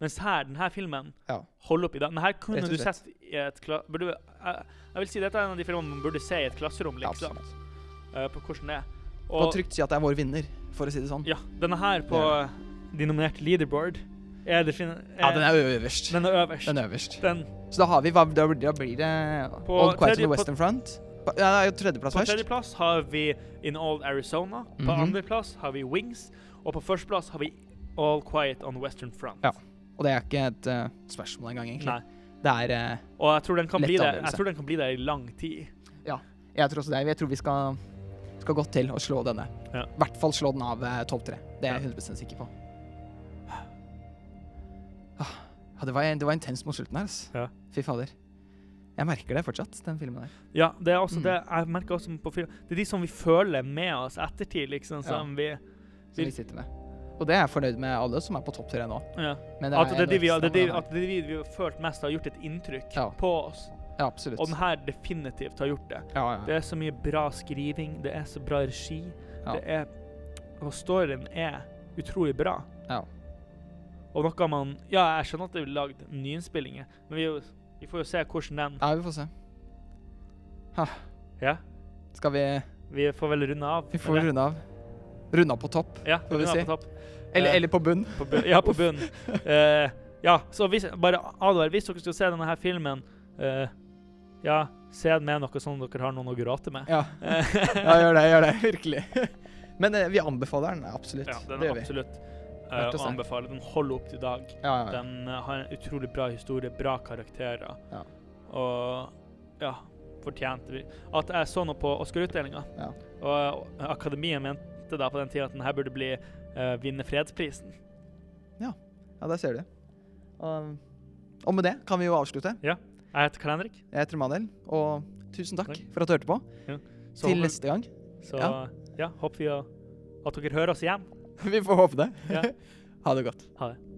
Mens her, denne filmen Ja. holder opp i. Den her kunne du sett i et kla... Burde, jeg, jeg vil si dette er en av de filmene man burde se i et klasserom, liksom. eh, på hvordan det er. Kan Og trygt si at det er vår vinner, for å si det sånn. ja, denne her på de nominerte leaderboard er det fin... Ja, den er øverst. den er øverst. Den er øverst. Den Så da har vi hva, da, blir det Old Quiet on the på- Western Front. Ja, tredjeplass På tredjeplass har vi In Old Arizona. På Mhm. andreplass har vi Wings. Og på førsteplass har vi All Quiet on Western Front. Ja. Og det er ikke et uh, spørsmål engang, egentlig. Nei. Det er uh, Og jeg tror den kan bli det. Jeg tror den kan bli det i lang tid. Jeg tror også det. Jeg tror vi skal, skal godt til å slå denne. I Ja. hvert fall slå den av uh, topp tre. Det er Ja. jeg 100 sikker på. Ah, Ja, det var, det var intenst mot slutten her. altså. Ja. Fy fader. Jeg merker det fortsatt, den filmen der. Ja, det er også Mm. det jeg merker også på film. Det er de som vi føler med oss ettertid, liksom, som vi Som vi sitter med. Og det er jeg fornøyd med alle som er på topp tre nå. ja. Men At det er de vi det de, at det vi har følt mest har gjort et inntrykk Ja. på oss. Ja, absolutt. Og den her definitivt har gjort det. ja, ja. Det er så mye bra skriving, det er så bra regi. Ja. Det er Og storyen er utrolig bra. Ja. Og noe man Ja, jeg skjønner at det er lagd nyinnspillinger, men vi, er jo, vi får jo se hvordan den ja, vi får se. Ha. Ja, Skal vi vi får vel runde av. Vi får eller? runde av. Runde av på topp. Ja, får vi si. på topp. Eller, Eh, eller på bunn. På bunn. Ja, på <laughs> bunn. uh, ja, så hvis, bare advar. Hvis dere skal se denne her filmen, uh, ja, se den med noe sånn dere har noen å gråte med. Ja. <laughs> Ja, gjør det. Gjør det. Virkelig. <laughs> Men vi anbefaler den absolutt. ja, den det er absolutt eh, og se. Den holder opp til i dag. Ja, ja, ja. Den uh, har en utrolig bra historie, bra karakterer. Ja. Og ja, fortjente vi At jeg så noe på Oscar-utdelinga, Ja. og eh, akademiet mente da på den tida at den her burde bli uh, vinne fredsprisen. ja, der ser du det. Og, med det kan vi jo avslutte. Jeg heter Karl Henrik. Jeg heter Manel, og tusen takk Takk. for at du hørte på. Til neste gang. så Ja. ja. håper vi at dere hører oss igjen. <laughs> Vi får håpe det. Ja. <laughs> ha det godt. Ha det.